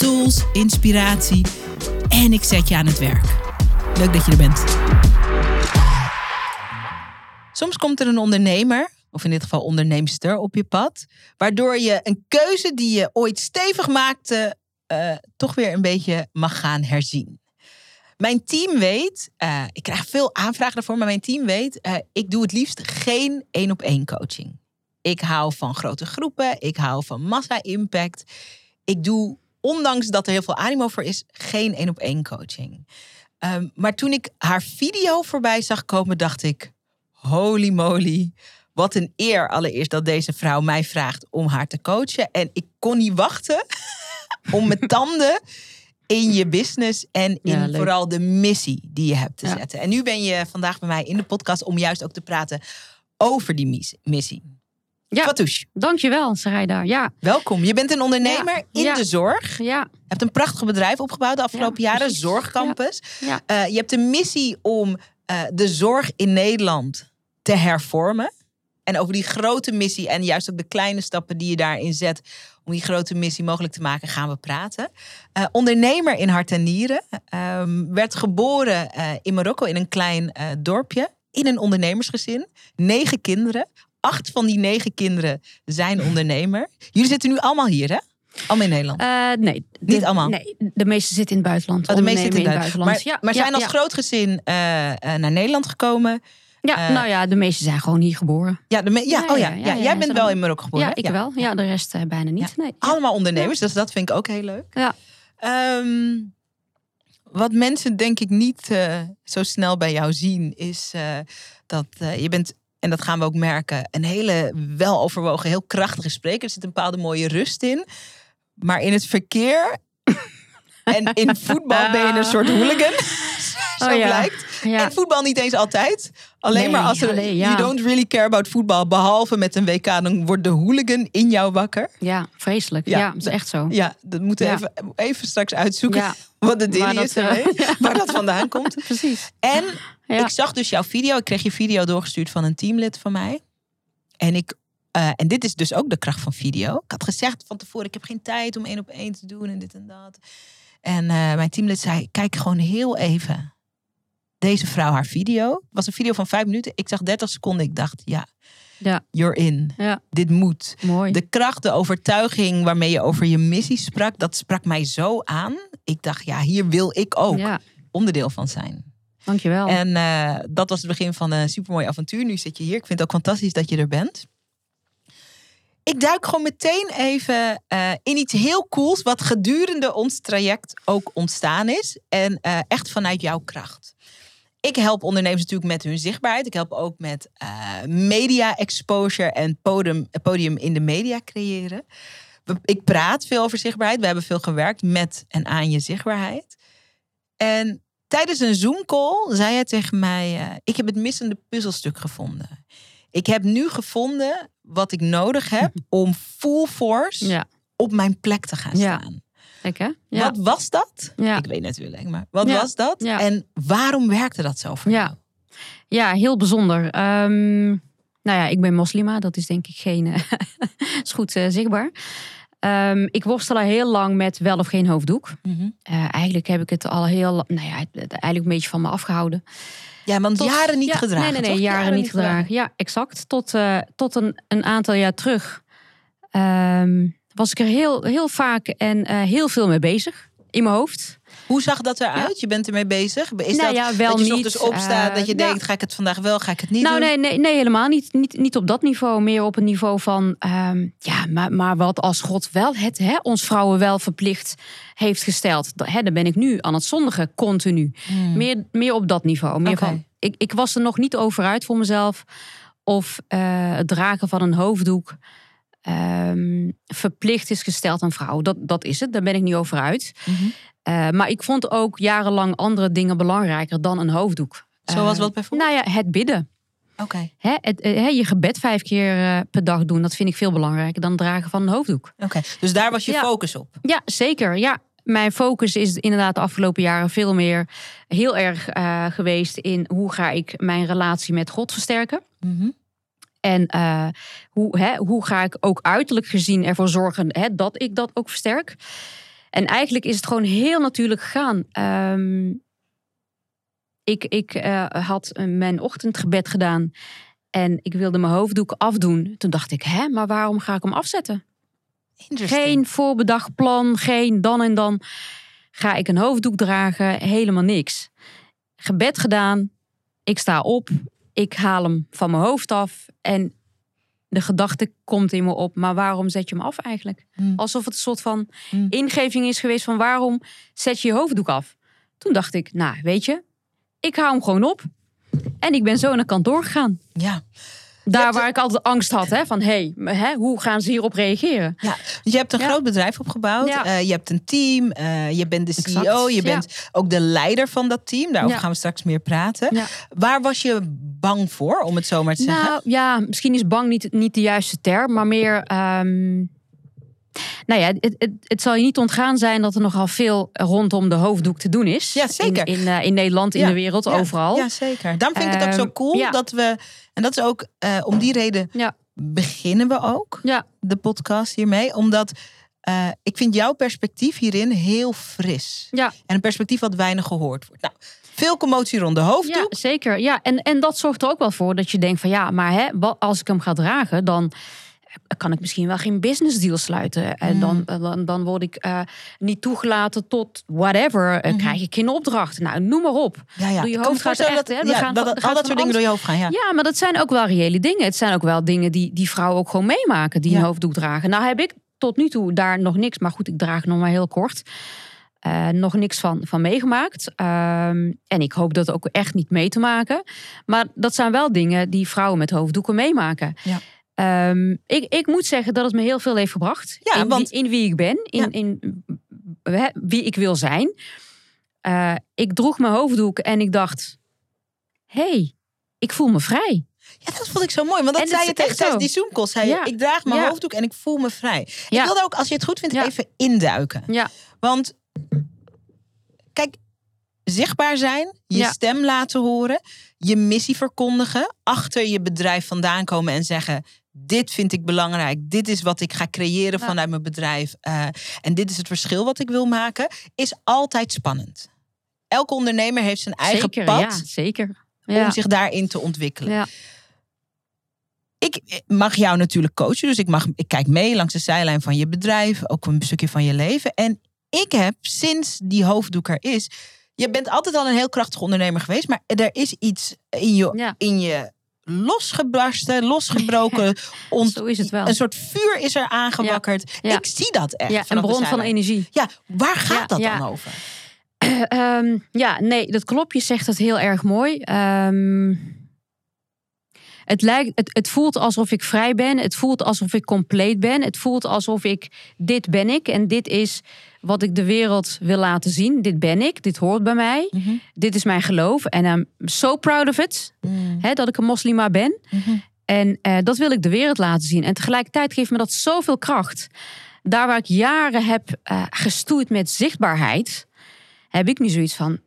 tools, inspiratie en ik zet je aan het werk. Leuk dat je er bent. Soms komt er een ondernemer, of in dit geval onderneemster, op je pad, waardoor je een keuze die je ooit stevig maakte, uh, toch weer een beetje mag gaan herzien. Mijn team weet, uh, ik krijg veel aanvragen daarvoor, maar mijn team weet, uh, ik doe het liefst geen één op één coaching. Ik hou van grote groepen, ik hou van massa-impact. Ik doe, ondanks dat er heel veel animo voor is, geen één op één coaching. Um, maar toen ik haar video voorbij zag komen, dacht ik: holy moly. Wat een eer allereerst dat deze vrouw mij vraagt om haar te coachen. En ik kon niet wachten om mijn tanden in je business en in ja, vooral de missie die je hebt te ja. zetten. En nu ben je vandaag bij mij in de podcast om juist ook te praten over die missie. Ja, Fatouche. dankjewel Sarayda. Ja. Welkom. Je bent een ondernemer Ja, in ja. de zorg. Je Ja, hebt een prachtig bedrijf opgebouwd de afgelopen Ja, jaren. Zorgcampus. ja. Eh, je hebt de missie om eh, de zorg in Nederland te hervormen. En over die grote missie en juist ook de kleine stappen die je daarin zet om die grote missie mogelijk te maken, gaan we praten. Eh, ondernemer in hart en nieren. Ehm, werd geboren in Marokko in een klein dorpje. In een ondernemersgezin. Negen kinderen. Acht van die negen kinderen zijn ondernemer. Jullie zitten nu allemaal hier, hè? Allemaal in Nederland. Eh, nee. de- Niet allemaal? Nee, de meeste zitten in het buitenland. Oh, de meeste zitten in het buitenland. Maar, Ja, maar ja, zijn als ja. groot gezin eh, eh, naar Nederland gekomen. Ja, nou ja, de meeste zijn gewoon hier geboren. Ja, de ja, oh ja, ja, jij bent wel in Marokko geboren. ja, ik wel. Ja, de rest bijna niet. Nee. Allemaal ondernemers, dus dat vind ik ook heel leuk. Ja. Ehm, wat mensen denk ik niet zo snel bij jou zien, is dat je bent, en dat gaan we ook merken, een hele weloverwogen, heel krachtige spreker. Er zit een bepaalde mooie rust in. Maar in het verkeer en in voetbal ben je een soort hooligan. zo Oh ja. blijkt. En voetbal niet eens altijd. Alleen Nee, maar als er, alleen, you don't really care about voetbal, behalve met een WK, dan wordt de hooligan in jou wakker. ja, vreselijk. Ja, dat is echt zo. Ja, dat moeten we even, even straks uitzoeken wat de dat, is eh, waar dat vandaan komt. Precies. En ik zag dus jouw video, ik kreeg je video doorgestuurd van een teamlid van mij. En ik eh, en dit is dus ook de kracht van video. Ik had gezegd van tevoren, ik heb geen tijd om één op één te doen en dit en dat. En eh, mijn teamlid zei, kijk gewoon heel even deze vrouw haar video. Het was een video van vijf minuten. Ik zag 30 seconden. Ik dacht, ja, Ja, you're in. ja, Dit moet. mooi. De kracht, de overtuiging waarmee je over je missie sprak, dat sprak mij zo aan. Ik dacht, ja, hier wil ik ook Ja, onderdeel van zijn. dankjewel. En eh, dat was het begin van een supermooi avontuur. Nu zit je hier. Ik vind het ook fantastisch dat je er bent. Ik duik gewoon meteen even eh, in iets heel cools, wat gedurende ons traject ook ontstaan is. En eh, echt vanuit jouw kracht. Ik help ondernemers natuurlijk met hun zichtbaarheid. Ik help ook met eh, media exposure en podium, podium in de media creëren. Ik praat veel over zichtbaarheid. We hebben veel gewerkt met en aan je zichtbaarheid. En tijdens een Zoom-call zei hij tegen mij: eh, Ik heb het missende puzzelstuk gevonden. Ik heb nu gevonden wat ik nodig heb om full force ja, op mijn plek te gaan Ja. Ja. Wat was dat? Ja. Ik weet natuurlijk, maar wat Ja. was dat? Ja. En waarom werkte dat zo voor Ja. jou? Ja, heel bijzonder. Ehm, nou ja, ik ben moslima. Dat is denk ik geen. is goed eh, zichtbaar. Ehm, ik worstel al heel lang met wel of geen hoofddoek. Mhm. Eh, eigenlijk heb ik het al heel. Nou ja, eigenlijk een beetje van me afgehouden. Ja, want Tot- jaren niet ja, gedragen. Nee, nee, nee, toch? jaren, niet gedragen. Ja, exact. Tot, eh, tot een, een aantal jaar terug ehm, was ik er heel, heel vaak en eh, heel veel mee bezig. In mijn hoofd. Hoe zag dat eruit? Je bent ermee bezig. Is Nou dat ja, wel dat je niet, ochtends opstaat, eh, dat je ja. denkt, ga ik het vandaag wel, ga ik het niet nou, doen? nee, nee, nee, helemaal niet. niet. Niet op dat niveau. Meer op het niveau van. ehm, ja, maar, maar wat als God wel het hè, ons vrouwen wel verplicht heeft gesteld. Hè, dan ben ik nu aan het zondigen, continu. Hmm. Meer, meer op dat niveau. Meer van, ik, ik was er nog niet over uit voor mezelf. Of eh, het dragen van een hoofddoek ehm, verplicht is gesteld aan vrouwen. Dat, dat is het, daar ben ik niet over uit. Mhm. Eh, maar ik vond ook jarenlang andere dingen belangrijker dan een hoofddoek. Zoals Eh, wat bijvoorbeeld? Nou ja, het bidden. Oké, het, eh, je gebed vijf keer per dag doen, dat vind ik veel belangrijker dan het dragen van een hoofddoek. oké. Dus daar was je Ja. focus op. Ja, zeker. Ja. Mijn focus is inderdaad de afgelopen jaren veel meer heel erg geweest in hoe ga ik mijn relatie met God versterken. Mhm. En eh, hoe, hè, hoe ga ik ook uiterlijk gezien ervoor zorgen hè, dat ik dat ook versterk. En eigenlijk is het gewoon heel natuurlijk gegaan. Ehm, ik ik eh, had mijn ochtendgebed gedaan en ik wilde mijn hoofddoek afdoen. Toen dacht ik, hè, maar waarom ga ik hem afzetten? Geen voorbedacht plan, geen dan en dan ga ik een hoofddoek dragen, helemaal niks. Gebed gedaan, ik sta op, ik haal hem van mijn hoofd af en de gedachte komt in me op, maar waarom zet je hem af eigenlijk? Hmm. Alsof het een soort van Hmm. ingeving is geweest van waarom zet je je hoofddoek af? Toen dacht ik, nou weet je, ik hou hem gewoon op. En ik ben zo naar kantoor gegaan. Ja. Daar waar ik altijd angst had, hè, van hé, hey, hè, hoe gaan ze hierop reageren? Ja, je hebt een Ja. groot bedrijf opgebouwd. Ja. Eh, je hebt een team. eh, je bent de Exact, CEO. Je ja. bent ook de leider van dat team. Daarover Ja. gaan we straks meer praten. Ja. Waar was je bang voor, om het zo maar te zeggen? Nou ja, misschien is bang niet, niet de juiste term, maar meer. ehm, nou ja, het, het, het zal je niet ontgaan zijn dat er nogal veel rondom de hoofddoek te doen is. Ja, zeker. In, in, eh, in Nederland, in Ja, de wereld, Ja, overal. Ja, zeker. Daarom vind ik het ook zo Ehm, cool ja. dat we... En dat is ook eh, om die reden Ja. beginnen we ook Ja. de podcast hiermee. Omdat eh, ik vind jouw perspectief hierin heel fris. Ja. En een perspectief wat weinig gehoord wordt. Nou, veel commotie rond de Ja, hoofddoek. zeker. Ja, en, en dat zorgt er ook wel voor dat je denkt van ja, maar hè, als ik hem ga dragen, dan kan ik misschien wel geen business deal sluiten. En Mm. dan, dan, dan word ik eh, niet toegelaten tot whatever. Eh, Mhm. Krijg ik geen opdrachten. Nou, noem maar op. Ja, ja. Door je hoofd gaat echt, dat, hè, we ja, gaan dat, dat- al soort dingen door je hoofd gaan. Ja. Ja, maar dat zijn ook wel reële dingen. Het zijn ook wel dingen die, die vrouwen ook gewoon meemaken, die een hoofddoek dragen. Nou heb ik tot nu toe daar nog niks, maar goed, ik draag nog maar heel kort. eh, nog niks van, van meegemaakt. Ehm, en ik hoop dat ook echt niet mee te maken. Maar dat zijn wel dingen die vrouwen met hoofddoeken meemaken. Ja. Ehm, ik, ik moet zeggen dat het me heel veel heeft gebracht. Ja, in, want- wie, in wie ik ben, in, Ja. in wie ik wil zijn. Eh, ik droeg mijn hoofddoek en ik dacht: hey, ik voel me vrij. Ja, dat vond ik zo mooi. Want dat zei je tegen tijdens die Zoom-call. Zei je, Ja. ik draag mijn Ja. hoofddoek en ik voel me vrij. Ik wilde ook, als je het goed vindt, even induiken. Ja. Want, kijk, zichtbaar zijn, je stem laten horen, je missie verkondigen, achter je bedrijf vandaan komen en zeggen: Dit vind ik belangrijk, dit is wat ik ga creëren Ja. vanuit mijn bedrijf eh, en dit is het verschil wat ik wil maken, is altijd spannend. Elke ondernemer heeft zijn eigen zeker, pad ja, zeker. Ja. om zich daarin te ontwikkelen. Ja. Ik mag jou natuurlijk coachen, dus ik, mag, ik kijk mee langs de zijlijn van je bedrijf, ook een stukje van je leven. En ik heb sinds die hoofddoek er is, je bent altijd al een heel krachtig ondernemer geweest, maar er is iets in je, in je losgebarsten, losgebroken, ont- Zo is het wel. een soort vuur is er aangewakkerd. Ja. Ik zie dat echt. Ja, een bron van energie. Ja, waar gaat dat dan over? Ehm, ja, nee, dat klopt. Je zegt het heel erg mooi. Ehm, het, lijkt, het, het voelt alsof ik vrij ben. Het voelt alsof ik compleet ben. Het voelt alsof ik, dit ben ik. En dit is wat ik de wereld wil laten zien. Dit ben ik. Dit hoort bij mij. Mhm. Dit is mijn geloof. En I'm so proud of it. Mm. Hè, dat ik een moslima ben. Mhm. En eh, dat wil ik de wereld laten zien. En tegelijkertijd geeft me dat zoveel kracht. Daar waar ik jaren heb eh, gestoeid met zichtbaarheid, heb ik nu zoiets van: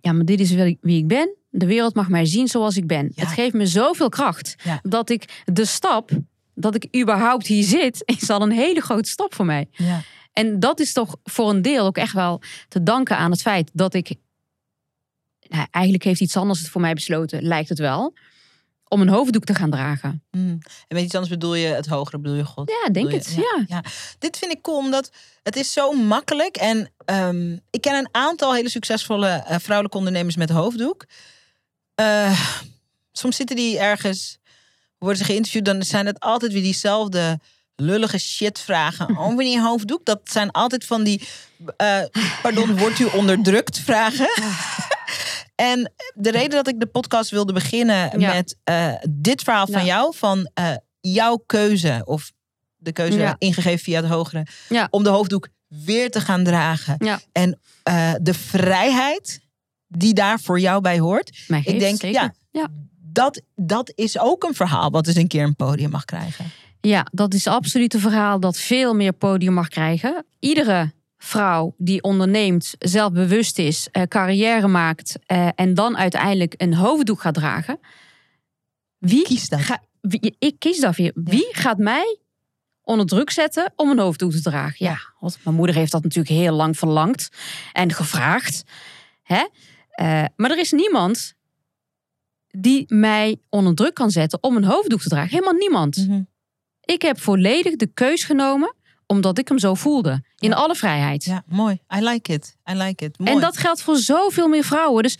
ja, maar dit is wie ik- wie ik ben. De wereld mag mij zien zoals ik ben. Ja. Het geeft me zoveel kracht Ja. dat ik de stap, dat ik überhaupt hier zit, is al een hele grote stap voor mij. Ja. En dat is toch voor een deel ook echt wel te danken aan het feit dat ik. Nou, eigenlijk heeft iets anders het voor mij besloten, lijkt het wel. Om een hoofddoek te gaan dragen. Mm. En met iets anders bedoel je het hogere, bedoel je God? Ja, denk het. Ja. Dit vind ik cool, omdat het is zo makkelijk. En ehm, ik ken een aantal hele succesvolle eh, vrouwelijke ondernemers met hoofddoek. Eh, soms zitten die ergens, worden ze geïnterviewd, dan zijn het altijd weer diezelfde lullige shit vragen over die hoofddoek. Dat zijn altijd van die, eh, pardon, wordt u onderdrukt vragen. En de reden dat ik de podcast wilde beginnen Ja. met eh, dit verhaal van Ja. jou, van jouw keuze of de keuze Ja. ingegeven via het hogere. Om de hoofddoek weer te gaan dragen. En de vrijheid die daar voor jou bij hoort. Mij Ik denk, zeker. ja, Ja. Dat, dat is ook een verhaal wat dus een keer een podium mag krijgen. Ja, dat is absoluut een verhaal dat veel meer podium mag krijgen. Iedere vrouw die onderneemt, zelfbewust is, eh, carrière maakt eh, en dan uiteindelijk een hoofddoek gaat dragen. Wie Kies dat. Ga, wie, ik kies daarvoor. Wie gaat mij onder druk zetten om een hoofddoek te dragen? Ja, want mijn moeder heeft dat natuurlijk heel lang verlangd en gevraagd. Hè? Eh, maar er is niemand die mij onder druk kan zetten om een hoofddoek te dragen. Helemaal niemand. Mhm. Ik heb volledig de keus genomen omdat ik hem zo voelde. In Ja. alle vrijheid. Ja, mooi. I like it. I like it. Mooi. En dat geldt voor zoveel meer vrouwen. Dus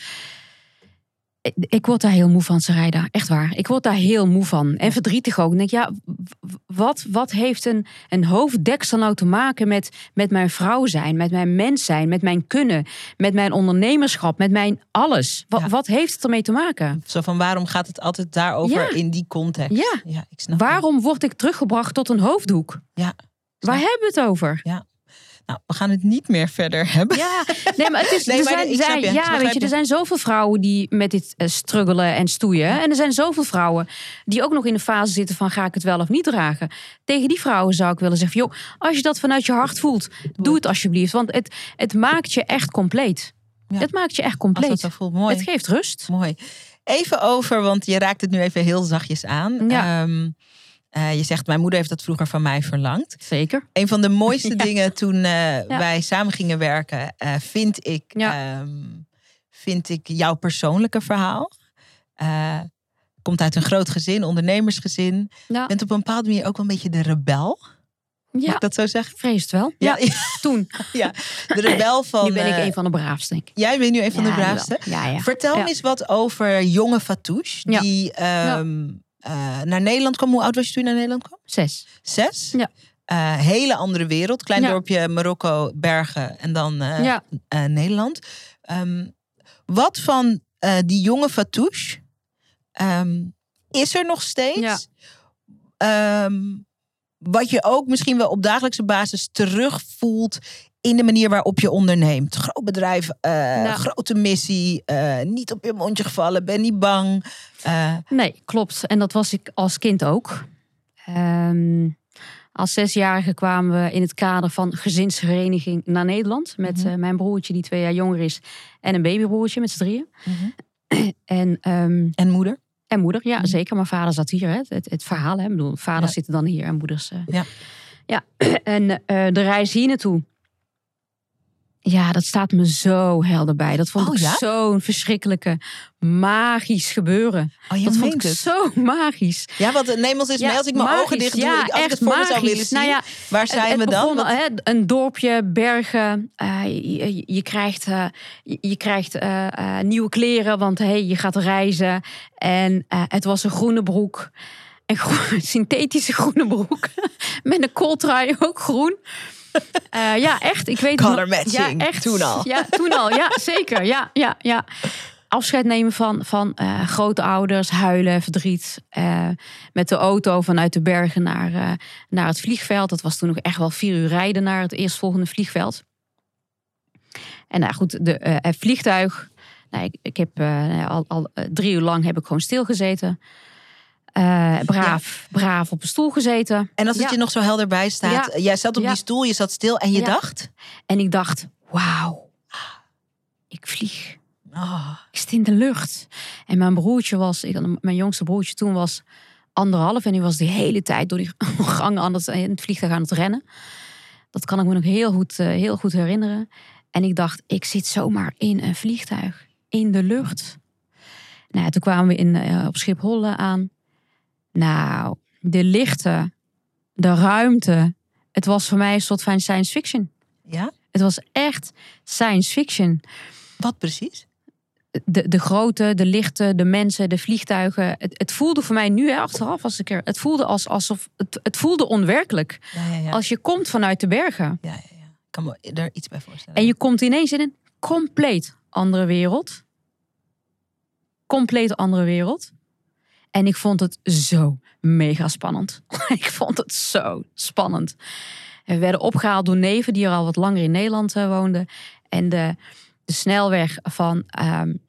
ik- word daar heel moe van, Sarayda. Echt waar. Ik word daar heel moe van. En verdrietig ook. Ik denk, ja, wat, wat heeft een, een hoofddeksel nou te maken met, met mijn vrouw zijn, met mijn mens zijn, met mijn kunnen, met mijn ondernemerschap, met mijn alles? Wat, Ja. wat heeft het ermee te maken? Zo van waarom gaat het altijd daarover Ja. in die context? Ja. ja ik snap het. Waarom word ik teruggebracht tot een hoofddoek? Ja. Waar hebben we het over? Nou, we gaan het niet meer verder hebben. Ja, nee, maar het is. Nee, er maar zijn, ik snap zijn- je, ik ja, weet je, er zijn zoveel vrouwen die met dit eh, struggelen en stoeien. En er zijn zoveel vrouwen die ook nog in de fase zitten van ga ik het wel of niet dragen. Tegen die vrouwen zou ik willen zeggen, joh, als je dat vanuit je hart voelt, doe het alsjeblieft, want het, het maakt je echt compleet. Ja. Het maakt je echt Als dat compleet. zo voelt, mooi. Het geeft rust. Mooi. Even over, want je raakt het nu even heel zachtjes aan. Ja. Ehm, eh, je zegt, mijn moeder heeft dat vroeger van mij verlangd. Zeker. Een van de mooiste Ja. dingen toen eh, wij samen gingen werken, eh, vind, ik, Ja. ehm, vind ik jouw persoonlijke verhaal. Komt uit een groot gezin, ondernemersgezin. Ja, Bent op een bepaalde manier ook wel een beetje de rebel. Mag ja ik dat zo zeggen? vrees wel. Ja, Toen. de rebel van... nu ben ik een van de braafste, denk ik. Jij bent nu een van Ja, de braafste. Ja, ja. Vertel Ja. me eens wat over jonge Fatouche. Ja. Die ehm, eh, naar Nederland kwam. Hoe oud was je toen je naar Nederland kwam? Zes. Zes? Ja. Eh, hele andere wereld. Klein Ja. dorpje, Marokko, Bergen en dan eh, Ja. Nederland. Ehm, wat van die jonge Fatouche ehm, is er nog steeds? Ja. Ehm, wat je ook misschien wel op dagelijkse basis terugvoelt in de manier waarop je onderneemt. Groot bedrijf, eh, Nou. grote missie, eh, niet op je mondje gevallen, ben niet bang. Eh, Nee, klopt. En dat was ik als kind ook. Ehm, als zesjarige kwamen we in het kader van gezinshereniging naar Nederland. Met Mhm. mijn broertje, die twee jaar jonger is. En een babybroertje met z'n drieën. Mhm. En, ehm, En moeder? en moeder, ja Mhm. zeker. Maar vader zat hier. Hè? Het, het verhaal, hè? Ik bedoel, vaders Ja. zitten dan hier en moeders. Ja. ja. En de reis hier naartoe. Ja, dat staat me zo helder bij. Dat vond Oh, ik ja? zo'n verschrikkelijke, magisch gebeuren. Oh, dat vond ik het. zo magisch. Ja, want neem ons eens mee als ik mijn ogen magisch. dicht doe. Ja, ik- als ik echt het voor me zou magisch. willen zien. Nou ja, waar zijn het, we dan? begon, Want- hè, een dorpje, bergen. eh, je, je- je krijgt, eh, je, je krijgt eh, nieuwe kleren, want hey, je gaat reizen. En het was een groene broek. Een synthetische groene broek. Met een kooltrui ook groen. Eh, ja, echt. Ik weet Color matching, Ja, echt. toen al. Ja, toen al. Ja, zeker. Ja, ja, ja. Afscheid nemen van, van eh grootouders, huilen, verdriet. eh, met de auto vanuit de bergen naar, naar het vliegveld. Dat was toen nog echt wel vier uur rijden naar het eerstvolgende vliegveld. En nou goed, de, het vliegtuig. Nou, ik, ik heb al, al drie uur lang heb ik gewoon stilgezeten. Eh braaf, braaf op een stoel gezeten. En als het Ja. je nog zo helder bij staat. Ja. Jij zat op die stoel, je zat stil en je dacht... En ik dacht, wauw, ik vlieg. Oh, Ik zit in de lucht. En mijn broertje was, ik, mijn jongste broertje toen was anderhalf. En die was de hele tijd door die gangen aan het, in het vliegtuig aan het rennen. Dat kan ik me nog heel goed, eh, heel goed herinneren. En ik dacht, ik zit zomaar in een vliegtuig. In de lucht. Nou, toen kwamen we in, eh, op Schiphol aan. Nou, de lichten, de ruimte. Het was voor mij een soort van science fiction. ja? Het was echt science fiction Wat precies? de, de grootte, de lichten, de mensen, de vliegtuigen. Het, het voelde voor mij nu hè, achteraf als ik er. Het voelde als, alsof het, het voelde onwerkelijk. Ja, ja, ja. Als je komt vanuit de bergen ja, ja, ja. Ik kan me er iets bij voorstellen. en je komt ineens in een compleet andere wereld. Compleet andere wereld. En ik vond het zo mega spannend. ik vond het zo spannend. We werden opgehaald door neven die er al wat langer in Nederland uh, woonden. En de, de snelweg van, um,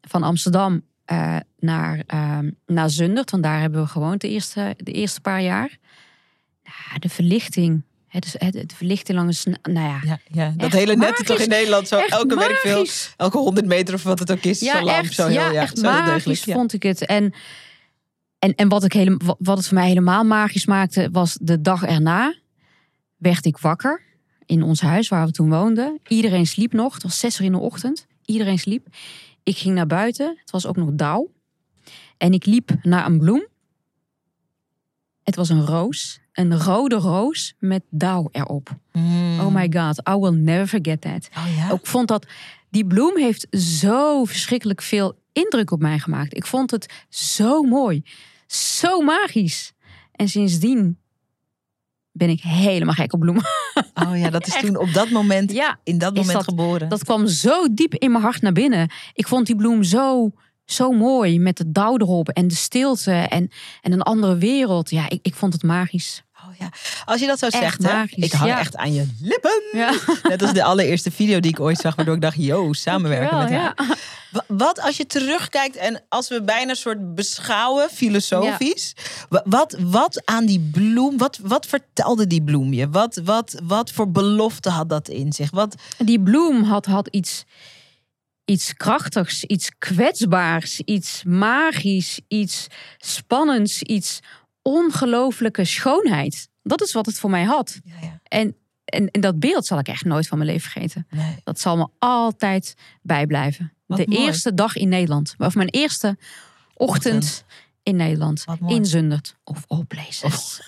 van Amsterdam uh, naar, um, naar Zundert, want daar hebben we gewoond de eerste, de eerste paar jaar. Ja, de verlichting. Het is het, het verlichting langs, nou ja. ja, ja dat hele net toch in Nederland zo. Elke werkveel, elke honderd meter of wat het ook is, ja, lamp. Echt, zo heel, ja, ja, echt zo magisch vond ik het. En, en, en wat, ik hele, wat het voor mij helemaal magisch maakte, was de dag erna werd ik wakker in ons huis waar we toen woonden. Iedereen sliep nog. Het was zes uur in de ochtend. Iedereen sliep. Ik ging naar buiten. Het was ook nog dauw. En ik liep naar een bloem. Het was een roos. Een rode roos met dauw erop. Mm. Oh my god, I will never forget that. Oh ja? Ik vond dat die bloem heeft zo verschrikkelijk veel indruk op mij gemaakt. Ik vond het zo mooi, zo magisch. En sindsdien ben ik helemaal gek op bloemen. Oh ja, dat is toen op dat moment, Ja, in dat moment dat- geboren. dat kwam zo diep in mijn hart naar binnen. Ik vond die bloem zo, zo mooi met de dauw erop en de stilte en, en een andere wereld. Ja, ik, ik vond het magisch. Ja. Als je dat zo Echt zegt, hè, ik hang ja. echt aan je lippen. Ja, Net als de allereerste video die ik ooit zag, waardoor ik dacht, yo, samenwerken met haar. Wa- Wat als je terugkijkt en als we bijna een soort beschouwen, filosofisch. wa- Wat, wat aan die bloem, wat, wat vertelde die bloem je? Wat, wat, wat voor belofte had dat in zich? Wat, Die bloem had, had iets, iets krachtigs, iets kwetsbaars, iets magisch, iets spannends, iets ongelooflijke schoonheid. Dat is wat het voor mij had. ja, ja, En, en, en dat beeld zal ik echt nooit van mijn leven vergeten. nee. Dat zal me altijd bijblijven. Wat de mooi. eerste dag in Nederland. Of mijn eerste ochtend, Ochtend. in Nederland. In Zundert. Of all places.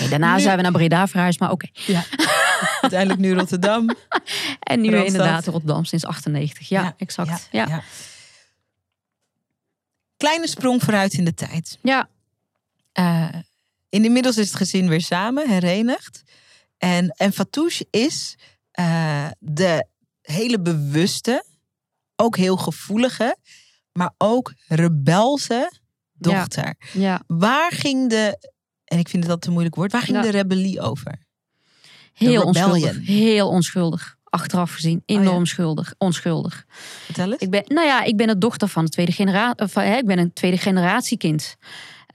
Nee, daarna Nu- zijn we naar Breda verhuisd, maar oké. Ja. Uiteindelijk nu Rotterdam. En nu Randstad. inderdaad Rotterdam sinds 98. Ja, exact. Ja. Ja. Kleine sprong vooruit in de tijd. Eh, inmiddels is het gezin weer samen, herenigd. En, en Fatouche is eh, de hele bewuste, ook heel gevoelige, maar ook rebelse dochter. ja. Waar ging de, en ik vind het dat een moeilijk woord, waar ging Ja. de rebellie over? heel onschuldig. Heel onschuldig. Achteraf gezien. Enorm Oh ja. schuldig. Onschuldig. Vertel eens. Ik ben, nou ja, ik ben de dochter van de tweede generatie. Hè, ik ben een tweede generatie kind.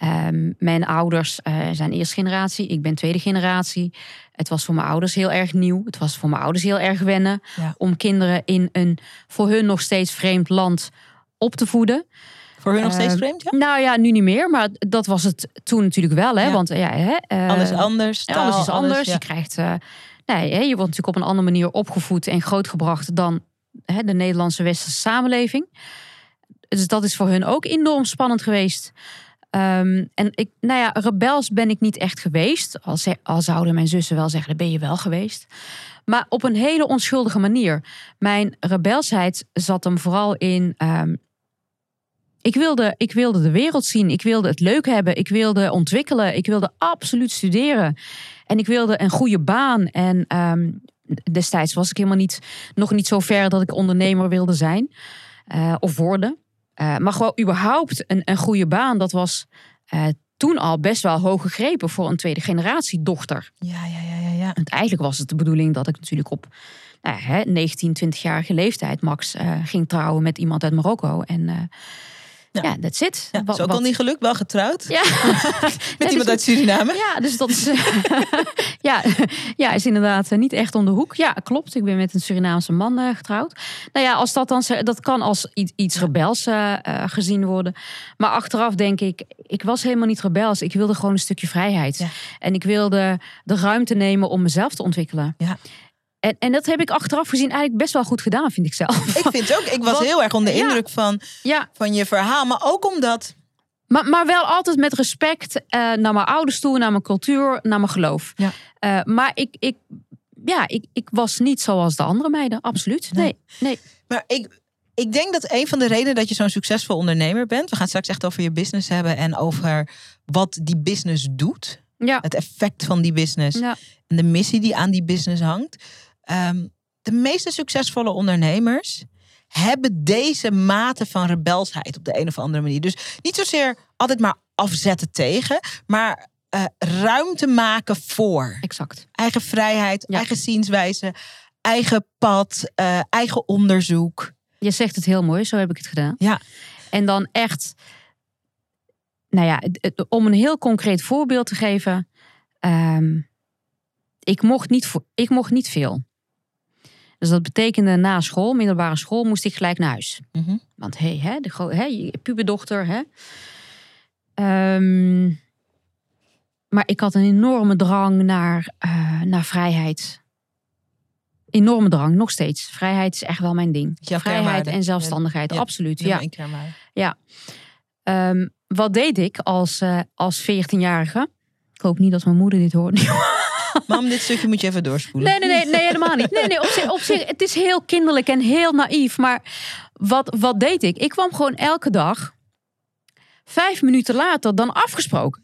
Ehm, mijn ouders eh, zijn eerste generatie. Ik ben tweede generatie. Het was voor mijn ouders heel erg nieuw. Het was voor mijn ouders heel erg wennen. Ja. Om kinderen in een voor hun nog steeds vreemd land op te voeden. Voor hun nog steeds Eh, vreemd, ja? Nou ja, nu niet meer. Maar dat was het toen natuurlijk wel. Hè? Ja. Want ja, hè, eh, Alles anders, alles is anders. Je krijgt, eh, nee, hè, je wordt natuurlijk op een andere manier opgevoed en grootgebracht dan hè, de Nederlandse westerse samenleving. Dus dat is voor hun ook enorm spannend geweest. Ehm, en ik, nou ja, rebels ben ik niet echt geweest. Al, zouden mijn zussen wel zeggen, dat ben je wel geweest. Maar op een hele onschuldige manier. Mijn rebelsheid zat hem vooral in. ehm, ik, wilde, ik wilde de wereld zien. Ik wilde het leuk hebben. Ik wilde ontwikkelen. Ik wilde absoluut studeren. En ik wilde een goede baan. En ehm, destijds was ik helemaal niet, nog niet zo ver dat ik ondernemer wilde zijn. eh, of worden. Eh, maar gewoon überhaupt een, een goede baan. Dat was eh, toen al best wel hoog gegrepen voor een tweede generatie dochter. Ja, ja, ja, ja, ja. Want eigenlijk was het de bedoeling dat ik natuurlijk op nou ja, hè, 19, 20-jarige leeftijd max eh, ging trouwen met iemand uit Marokko. En Ja. ja, that's it. ja Wat- is ook al niet gelukt, wel getrouwd. Ja. Met dus- iemand uit Suriname. Ja, dus dat is, ja, ja, is inderdaad eh, niet echt om de hoek. Ja, klopt. Ik ben met een Surinaamse man eh, getrouwd. Nou ja, als dat dan dat kan als iets, iets rebels eh, eh, gezien worden. Maar achteraf denk ik, ik was helemaal niet rebels. Ik wilde gewoon een stukje vrijheid. Ja. En ik wilde de ruimte nemen om mezelf te ontwikkelen. Ja. En, en dat heb ik achteraf gezien eigenlijk best wel goed gedaan, vind ik zelf. Ik vind ook, ik was heel erg onder de ja. indruk van, Ja, van je verhaal. Maar ook omdat, Maar, maar wel altijd met respect eh, naar mijn ouders toe, naar mijn cultuur, naar mijn geloof. Ja. Eh, maar ik, ik, ja, ik, ik was niet zoals de andere meiden, absoluut. Nee. Nee, nee. maar ik, ik denk dat een van de redenen dat je zo'n succesvol ondernemer bent. We gaan straks echt over je business hebben en over wat die business doet. Ja. Het effect van die business Ja. en de missie die aan die business hangt. Ehm, de meeste succesvolle ondernemers hebben deze mate van rebelsheid op de een of andere manier. Dus niet zozeer altijd maar afzetten tegen, maar eh, ruimte maken voor Exact. eigen vrijheid, Ja. eigen zienswijze, eigen pad, eh, eigen onderzoek. Je zegt het heel mooi, zo heb ik het gedaan. Ja. En dan echt, nou ja, het- om een heel concreet voorbeeld te geven. ehm, ik, mocht niet, ik mocht niet veel. Dus dat betekende na school, middelbare school, moest ik gelijk naar huis. Mhm. Want hey, hè, de hè, puberdochter. Hè? Ehm, maar ik had een enorme drang naar, eh, naar vrijheid. Enorme drang, nog steeds. Vrijheid is echt wel mijn ding. Jouw Vrijheid en zelfstandigheid, Ja. absoluut. Ja. één kernwaarde. Ehm, wat deed ik als, eh, als 14-jarige? Ik hoop niet dat mijn moeder dit hoort. Mam, dit stukje moet je even doorspoelen. Nee, nee, nee, nee helemaal niet. Nee, nee, op zich, op zich, het is heel kinderlijk en heel naïef. Maar wat, wat deed ik? Ik kwam gewoon elke dag vijf minuten later dan afgesproken.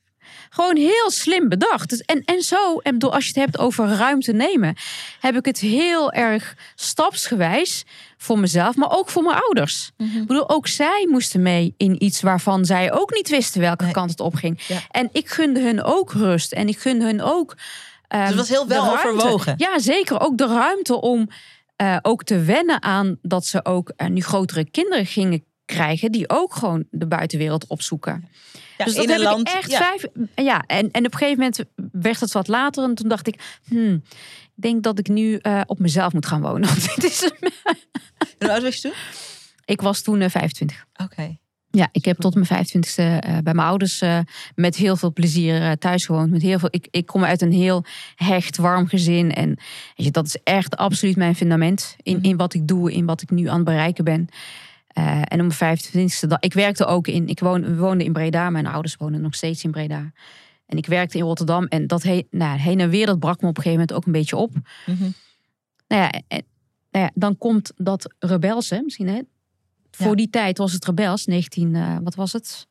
Gewoon heel slim bedacht. Dus en, en zo, en bedoel, als je het hebt over ruimte nemen, heb ik het heel erg stapsgewijs voor mezelf, maar ook voor mijn ouders. Mhm. Ik bedoel, ook zij moesten mee in iets waarvan zij ook niet wisten welke Nee. kant het opging. Ja. En ik gunde hun ook rust. En ik gunde hun ook. Ehm, Dus het was heel wel ruimte. overwogen. Ja, zeker. Ook de ruimte om eh, ook te wennen aan dat ze ook eh, nu grotere kinderen gingen krijgen. die ook gewoon de buitenwereld opzoeken. Ja, dus dat in heb land. ik echt ja. vijf. Ja, en, en op een gegeven moment werd het wat later. En toen dacht ik. Hmm, ik denk dat ik nu eh, op mezelf moet gaan wonen. Dit is, Hoe oud was je toen? ik was toen eh, 25. Oké. Ja, ik heb tot mijn 25ste eh, bij mijn ouders eh, met heel veel plezier eh, thuis gewoond. Met heel veel, ik, ik kom uit een heel hecht, warm gezin. En weet je, dat is echt absoluut mijn fundament in, Mhm. in wat ik doe, in wat ik nu aan het bereiken ben. En om mijn 25ste, da- ik werkte ook in, ik woon, we woonden in Breda, mijn ouders wonen nog steeds in Breda. En ik werkte in Rotterdam en dat heen, nou, heen en weer, dat brak me op een gegeven moment ook een beetje op. Mhm. Nou ja, en, nou ja dan komt dat rebelse, misschien hè. Voor die tijd was het rebels, 19, eh, wat was het?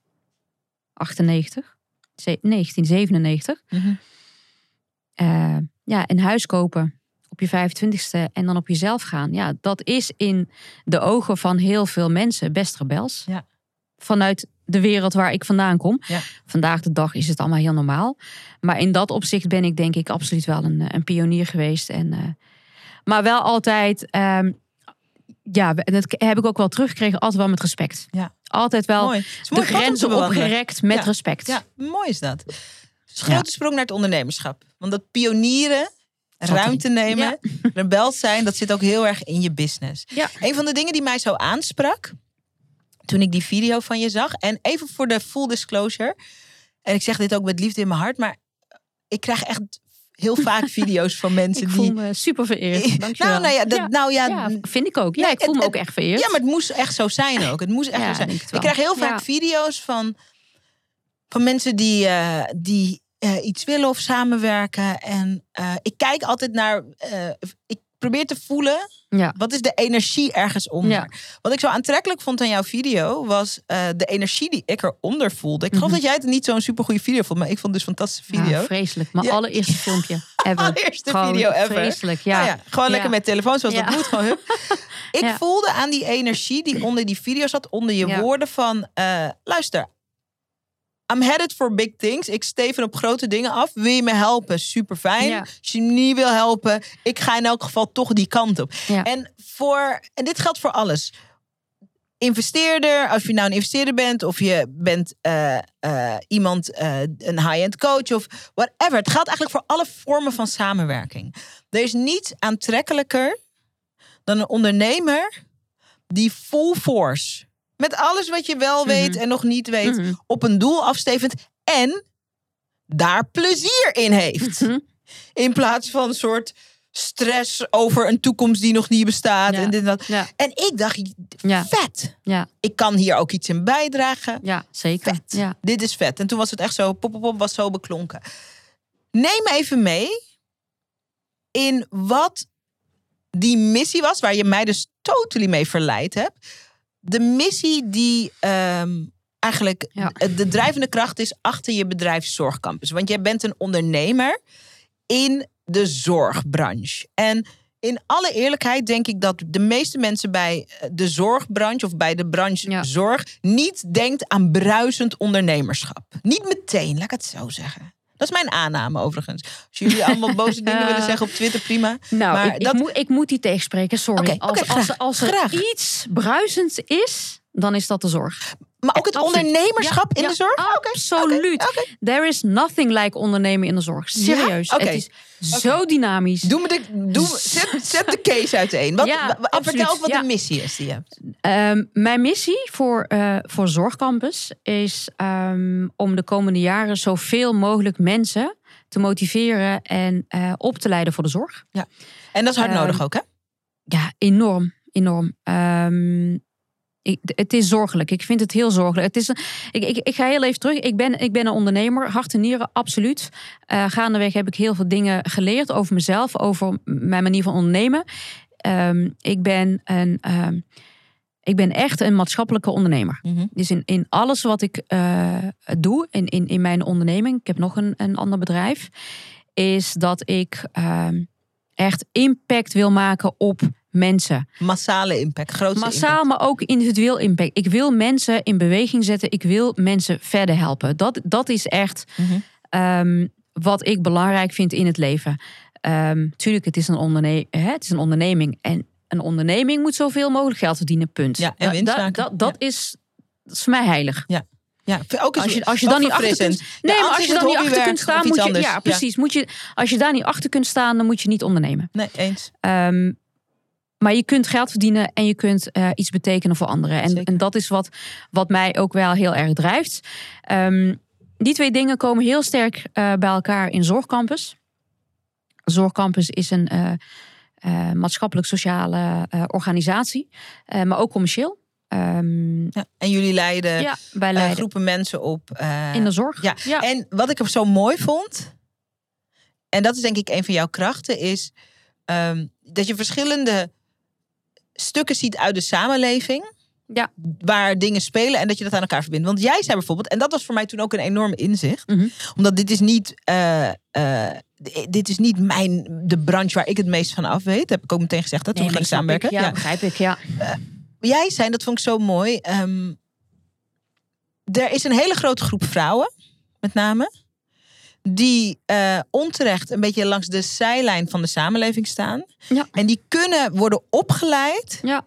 98? Ze- 1997. Mhm. Eh, ja, een huis kopen op je 25ste en dan op jezelf gaan. Ja, dat is in de ogen van heel veel mensen best rebels. Ja. Vanuit de wereld waar ik vandaan kom. Ja. Vandaag de dag is het allemaal heel normaal. Maar in dat opzicht ben ik denk ik absoluut wel een, eh, een pionier geweest. En, eh, maar wel altijd, ehm, ja, en dat heb ik ook wel teruggekregen, altijd wel met respect. Ja. Altijd wel Mooi. De grenzen opgerekt met Ja. respect. Ja, mooi is dat. Dus grote sprong naar het ondernemerschap. Want dat pionieren, ruimte nemen, rebels zijn, dat zit ook heel erg in je business. Ja. Een van de dingen die mij zo aansprak, toen ik die video van je zag, en even voor de full disclosure, en ik zeg dit ook met liefde in mijn hart, maar ik krijg echt heel vaak video's van mensen Ik voel die... me super vereerd. Dankjewel. Nou, nou ja, dat, nou ja, Ja, vind ik ook. Ja, Nee, ik voel het- me ook echt vereerd. Ja, maar het moest echt zo zijn ook. Het moest echt Ja, zo zijn. Ik krijg heel vaak video's van, van mensen die, eh, die eh, iets willen of samenwerken. En eh, ik kijk altijd naar. ik probeer te voelen. Ja. Wat is de energie ergens onder? Ja. Wat ik zo aantrekkelijk vond aan jouw video was eh, de energie die ik eronder voelde. Ik geloof Mhm. dat jij het niet zo'n supergoeie video vond, maar ik vond het dus een fantastische video. Ja, vreselijk. Mijn allereerste filmpje ever. Allereerste Gewoon video ever. Vreselijk, ja. Nou gewoon lekker met telefoon zoals dat moet. Gewoon, hup. Ik voelde aan die energie die onder die video zat, onder je woorden van... eh, luister, I'm headed for big things. Ik steven op grote dingen af. Wil je me helpen? Super fijn. Ja. Als je me niet wil helpen, ik ga in elk geval toch die kant op. Ja. En, voor, en dit geldt voor alles. Investeerder, als je nou een investeerder bent of je bent eh, eh, iemand, eh, een high-end coach of whatever. Het geldt eigenlijk voor alle vormen van samenwerking. Er is niets aantrekkelijker dan een ondernemer die full force, met alles wat je wel weet en nog niet weet, Mhm. op een doel afstevend en daar plezier in heeft. Mhm. In plaats van een soort stress over een toekomst die nog niet bestaat. Ja. En, dit en, dat. Ja. en ik dacht, vet. Ja. Ik kan hier ook iets in bijdragen. ja, zeker. Vet. Ja. Dit is vet. En toen was het echt zo, pop, pop, pop, was zo beklonken. Neem me even mee in wat die missie was, waar je mij dus totally mee verleid hebt. De missie die ehm, eigenlijk Ja. de, de drijvende kracht is achter je bedrijf Zorgcampus. Want jij bent een ondernemer in de zorgbranche. En in alle eerlijkheid denk ik dat de meeste mensen bij eh, de zorgbranche of bij de branche Ja. zorg niet denkt aan bruisend ondernemerschap. Niet meteen, laat ik het zo zeggen. Dat is mijn aanname overigens. Als jullie allemaal boze dingen willen zeggen op Twitter, prima. Nou, Maar ik, dat- ik, moet, ik moet die tegenspreken, sorry. Als, als, graag, als er graag. iets bruisends is, dan is dat de zorg. Maar ook het Absoluut. ondernemerschap in Ja, de zorg? Oké, Absoluut. There is nothing like ondernemen in de zorg. Serieus. Het is zo dynamisch. Doe me de, doe, zet, zet de case uiteen. Wat, Ja, wa- wa- absoluut, vertel eens wat ja. de missie is die je hebt. Ehm, mijn missie voor, eh, voor Zorgcampus is ehm, om de komende jaren zoveel mogelijk mensen te motiveren en eh, op te leiden voor de zorg. En dat is hard Ehm, nodig ook, hè? Ja, enorm. Enorm. Ik, het is zorgelijk. Ik vind het heel zorgelijk. Het is, ik, ik, ik ga heel even terug. Ik ben, ik ben een ondernemer, hart en nieren, absoluut. Eh, gaandeweg heb ik heel veel dingen geleerd over mezelf, over mijn manier van ondernemen. Ehm, ik, ben een, ehm, ik ben echt een maatschappelijke ondernemer. Mhm. Dus in, in alles wat ik eh, doe, in, in, in mijn onderneming, ik heb nog een, een ander bedrijf, is dat ik ehm, echt impact wil maken op mensen. Massale impact, grootste Massaal, maar ook individueel impact. Ik wil mensen in beweging zetten. Ik wil mensen verder helpen. Dat, dat is echt ehm, wat ik belangrijk vind in het leven. Ehm tuurlijk, het is, een onderne- hè, het is een onderneming. En een onderneming moet zoveel mogelijk geld verdienen, punt. Ja, en Da- winst da- dat, dat, is, dat is voor mij heilig. Ja, ook eens Als je, als je dan niet achter kunt, Ja, nee, maar als je dan niet achter kunt staan, moet je, anders. ja, precies. Moet je, als je daar niet achter kunt staan, dan moet je niet ondernemen. Nee, eens. Ehm, maar je kunt geld verdienen en je kunt eh, iets betekenen voor anderen. En, en dat is wat, wat mij ook wel heel erg drijft. Ehm, die twee dingen komen heel sterk eh, bij elkaar in Zorgcampus. Zorgcampus is een eh, maatschappelijk-sociale organisatie, maar ook commercieel. Ehm, Ja. En jullie leiden ja, wij leiden groepen mensen op. in de zorg. ja. ja. En wat ik er zo mooi vond, en dat is denk ik een van jouw krachten, is ehm, dat je verschillende stukken ziet uit de samenleving. Ja. Waar dingen spelen en dat je dat aan elkaar verbindt. Want jij zei bijvoorbeeld, en dat was voor mij toen ook een enorm inzicht. Mhm. Omdat dit is niet. eh, eh, dit is niet mijn, de branche waar ik het meest van af weet. Heb ik ook meteen gezegd dat toen Nee, snap ik. samenwerken. Ja, Ja. begrijp ik. Ja. Jij zei, dat vond ik zo mooi. ehm, er is een hele grote groep vrouwen, met name, die eh, onterecht een beetje langs de zijlijn van de samenleving staan. Ja. En die kunnen worden opgeleid Ja.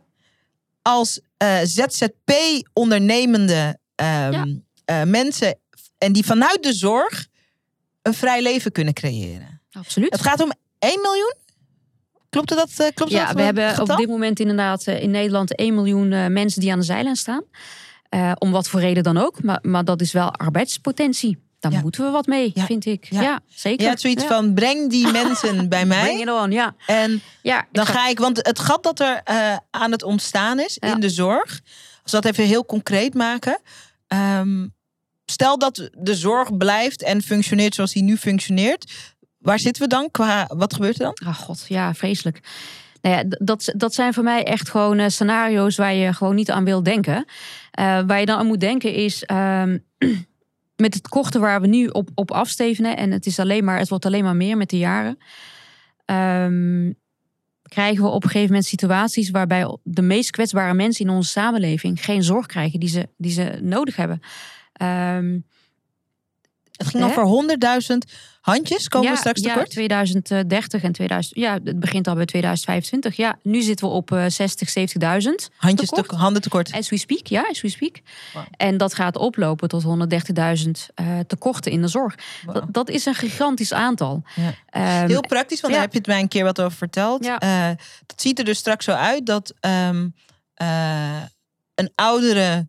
als eh, ZZP-ondernemende ehm, Ja. eh, mensen. En die vanuit de zorg een vrij leven kunnen creëren. Absoluut. Het gaat om 1 miljoen? Klopt dat? Klopt Ja, dat we hebben getal? op dit moment inderdaad in Nederland 1 miljoen mensen die aan de zijlijn staan. Om wat voor reden dan ook. Maar, maar dat is wel arbeidspotentie. Daar Ja. moeten we wat mee, Ja. vind ik. Ja. Ja, zeker. Ja, zoiets van breng die mensen bij mij. Bring it on, ja. En ja dan ga- ik, want het gat dat er eh, aan het ontstaan is in de zorg, als we dat even heel concreet maken. ehm, stel dat de zorg blijft en functioneert zoals die nu functioneert. Waar zitten we dan qua, wat gebeurt er dan? Oh god, ja, vreselijk. Nou ja, dat, dat zijn voor mij echt gewoon eh, scenario's waar je gewoon niet aan wil denken. Eh, waar je dan aan moet denken is ehm, met het korte waar we nu op, op afstevenen en het is alleen maar, het wordt alleen maar meer met de jaren. ehm, krijgen we op een gegeven moment situaties waarbij de meest kwetsbare mensen in onze samenleving geen zorg krijgen die ze, die ze nodig hebben. Ehm, Het ging over 100.000 handjes. Komen ja, we straks ja, tekort? 2030 en 2000. Ja, het begint al bij 2025. Ja, nu zitten we op eh 60, 70.000. Handjes tekort. te, handen tekort. As we speak, ja, as we speak. En dat gaat oplopen tot 130.000 eh tekorten in de zorg. Wow. Dat, dat is een gigantisch aantal. Ja. Ehm, Heel praktisch, want ja. daar heb je het mij een keer wat over verteld. Ja. Eh, dat ziet er dus straks zo uit dat ehm, eh, een, oudere,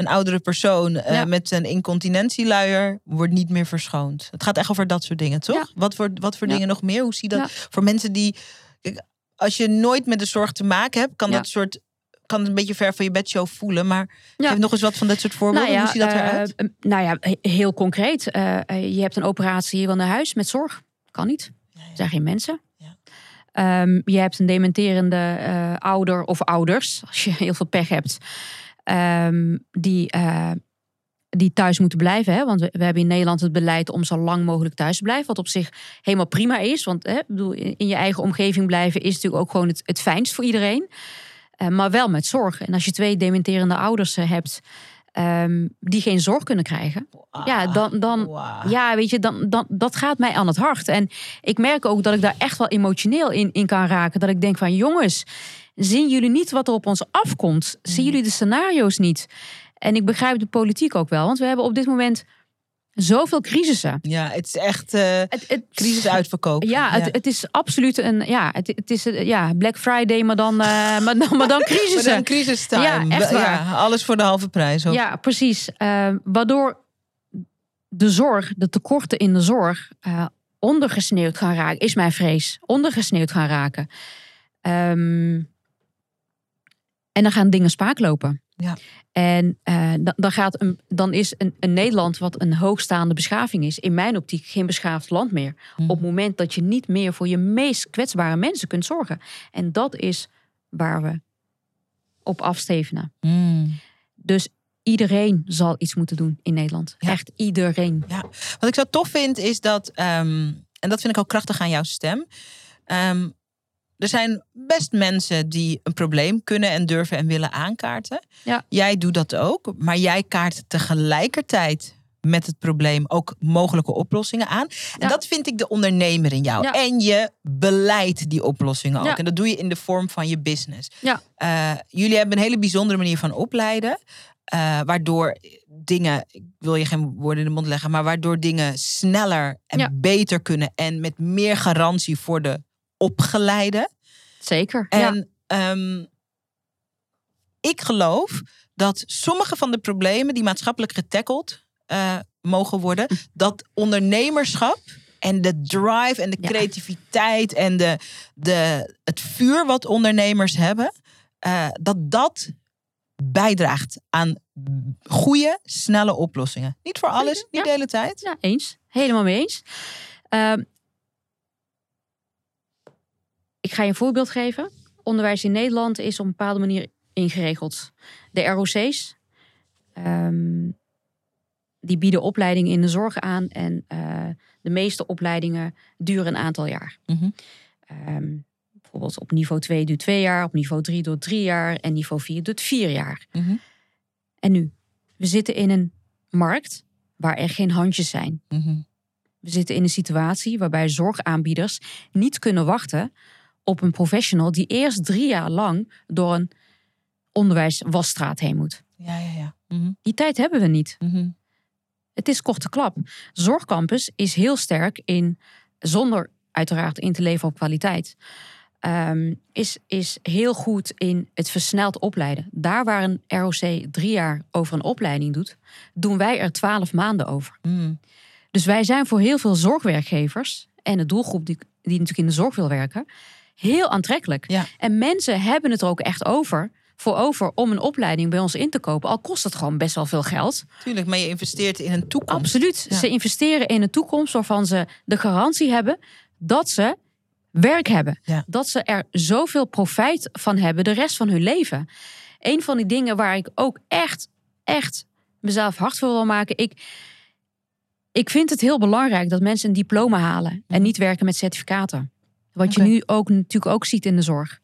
een oudere persoon Ja. met een incontinentieluier wordt niet meer verschoond. Het gaat echt over dat soort dingen, toch? Ja. Wat voor, wat voor Ja. dingen nog meer? Hoe zie je dat voor mensen die... Kijk, als je nooit met de zorg te maken hebt, kan dat soort... Kan het een beetje ver van je bedshow voelen. Maar Ja. geef nog eens wat van dat soort voorbeelden. Hoe ziet dat eruit? eh, nou ja, he- heel concreet. Eh, je hebt een operatie, je wil naar huis met zorg. Kan niet. Er zijn geen mensen. Ehm, je hebt een dementerende ouder of ouders, als je heel veel pech hebt, ehm, die, eh, die thuis moeten blijven. Hè? Want we, we hebben in Nederland het beleid om zo lang mogelijk thuis te blijven. Wat op zich helemaal prima is. Want hè, bedoel, in, je eigen omgeving blijven is natuurlijk ook gewoon het, het fijnst voor iedereen. Eh, maar wel met zorg. En als je twee dementerende ouders eh, hebt ehm, die geen zorg kunnen krijgen. Ja, dan, dan, Wauw. ja, weet je, dan, dan, dat gaat mij aan het hart. En ik merk ook dat ik daar echt wel emotioneel in, in kan raken. Dat ik denk van jongens, zien jullie niet wat er op ons afkomt? Zien jullie de scenario's niet? En ik begrijp de politiek ook wel. Want we hebben op dit moment zoveel crisissen. Ja, het is echt eh, Het, het, crisis uitverkoop. Ja, het, het is absoluut een. Ja, het, het is eh, ja, Black Friday, maar dan, eh, maar, dan, maar dan Maar dan crisistime. Ja, echt waar. Ja, alles voor de halve prijs. Ook. Ja, precies. Waardoor de zorg, de tekorten in de zorg, ondergesneeuwd gaan raken, is mijn vrees. Ondergesneeuwd gaan raken. Ehm, en dan gaan dingen spaak lopen. Ja. En eh, dan, dan, gaat een, dan is een, een Nederland, wat een hoogstaande beschaving is, in mijn optiek geen beschaafd land meer. Mhm. Op het moment dat je niet meer voor je meest kwetsbare mensen kunt zorgen. En dat is waar we op afstevenen. Mm. Dus iedereen zal iets moeten doen in Nederland. Ja. Echt iedereen. Wat ik zo tof vind is dat, ehm, en dat vind ik ook krachtig aan jouw stem. ehm, er zijn best mensen die een probleem kunnen en durven en willen aankaarten. Ja. Jij doet dat ook, maar jij kaart tegelijkertijd met het probleem ook mogelijke oplossingen aan. En Ja. dat vind ik de ondernemer in jou. Ja. En je beleidt die oplossingen ook. Ja. En dat doe je in de vorm van je business. Ja. Eh, jullie hebben een hele bijzondere manier van opleiden. eh, waardoor dingen, ik wil je geen woorden in de mond leggen, maar waardoor dingen sneller en beter kunnen. En met meer garantie voor de opgeleide. Zeker. ja. En ehm, ik geloof dat sommige van de problemen die maatschappelijk getackled eh, mogen worden, dat ondernemerschap en de drive en de creativiteit en de, de, het vuur wat ondernemers hebben, eh, dat dat bijdraagt aan goede, snelle oplossingen. Niet voor alles, niet ja. de hele tijd. Ja, eens. Helemaal mee eens. Ehm, ik ga je een voorbeeld geven. Onderwijs in Nederland is op een bepaalde manier ingeregeld. De ROC's, ehm, die bieden opleidingen in de zorg aan. En eh, de meeste opleidingen duren een aantal jaar. Mhm. Ehm, bijvoorbeeld op niveau 2 duurt twee jaar, op niveau 3 duurt drie jaar en niveau 4 duurt vier jaar. Mhm. En nu, we zitten in een markt waar er geen handjes zijn. Mhm. We zitten in een situatie waarbij zorgaanbieders niet kunnen wachten op een professional die eerst drie jaar lang door een onderwijswasstraat heen moet. Ja, ja, ja. Mhm. Die tijd hebben we niet. Mhm. Het is korte klap. Zorgcampus is heel sterk in, zonder uiteraard in te leven op kwaliteit, ehm, is, is heel goed in het versneld opleiden. Daar waar een ROC drie jaar over een opleiding doet, doen wij er twaalf maanden over. Mhm. Dus wij zijn voor heel veel zorgwerkgevers en de doelgroep die, die natuurlijk in de zorg wil werken, heel aantrekkelijk. Ja. En mensen hebben het er ook echt over, voor over om een opleiding bij ons in te kopen. Al kost het gewoon best wel veel geld. Tuurlijk, maar je investeert in een toekomst. Absoluut. Ja. Ze investeren in een toekomst waarvan ze de garantie hebben dat ze werk hebben. Ja. Dat ze er zoveel profijt van hebben de rest van hun leven. Een van die dingen waar ik ook echt, echt mezelf hard voor wil maken. Ik, ik vind het heel belangrijk dat mensen een diploma halen en niet werken met certificaten. Wat je nu ook natuurlijk ook ziet in de zorg.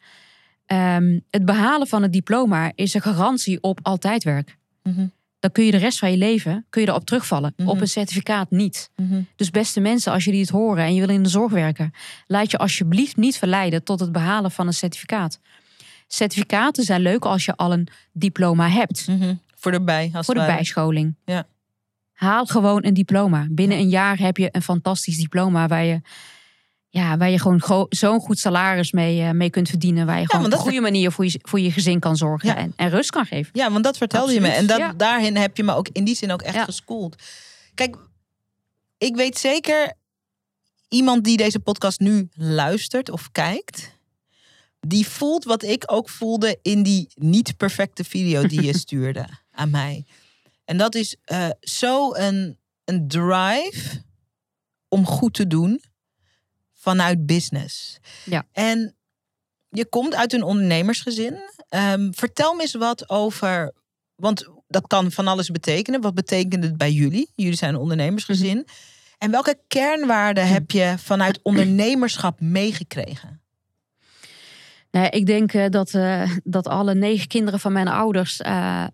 Ehm, het behalen van het diploma is een garantie op altijd werk. Mhm. Dan kun je de rest van je leven kun je erop terugvallen. Mhm. Op een certificaat niet. Mhm. Dus beste mensen, als jullie het horen en je wil in de zorg werken, laat je alsjeblieft niet verleiden tot het behalen van een certificaat. Certificaten zijn leuk als je al een diploma hebt. Voor de bij, als voor de bijscholing. Ja. Haal gewoon een diploma. Binnen een jaar heb je een fantastisch diploma waar je, ja, waar je gewoon zo'n goed salaris mee, eh, mee kunt verdienen. Waar je gewoon op een goede manier voor je, voor je gezin kan zorgen Ja. en, en rust kan geven. Ja, want dat vertelde je me. En dat, ja. daarin heb je me ook in die zin ook echt geschoold. Kijk, ik weet zeker, iemand die deze podcast nu luistert of kijkt, die voelt wat ik ook voelde in die niet perfecte video die je stuurde aan mij. En dat is eh, zo een, een drive om goed te doen vanuit business. Ja. En je komt uit een ondernemersgezin. Ehm, vertel me eens wat over. Want dat kan van alles betekenen. Wat betekent het bij jullie? Jullie zijn een ondernemersgezin. En welke kernwaarden heb je vanuit ondernemerschap meegekregen? Nou, ik denk eh, dat, eh, dat alle negen kinderen van mijn ouders. eh,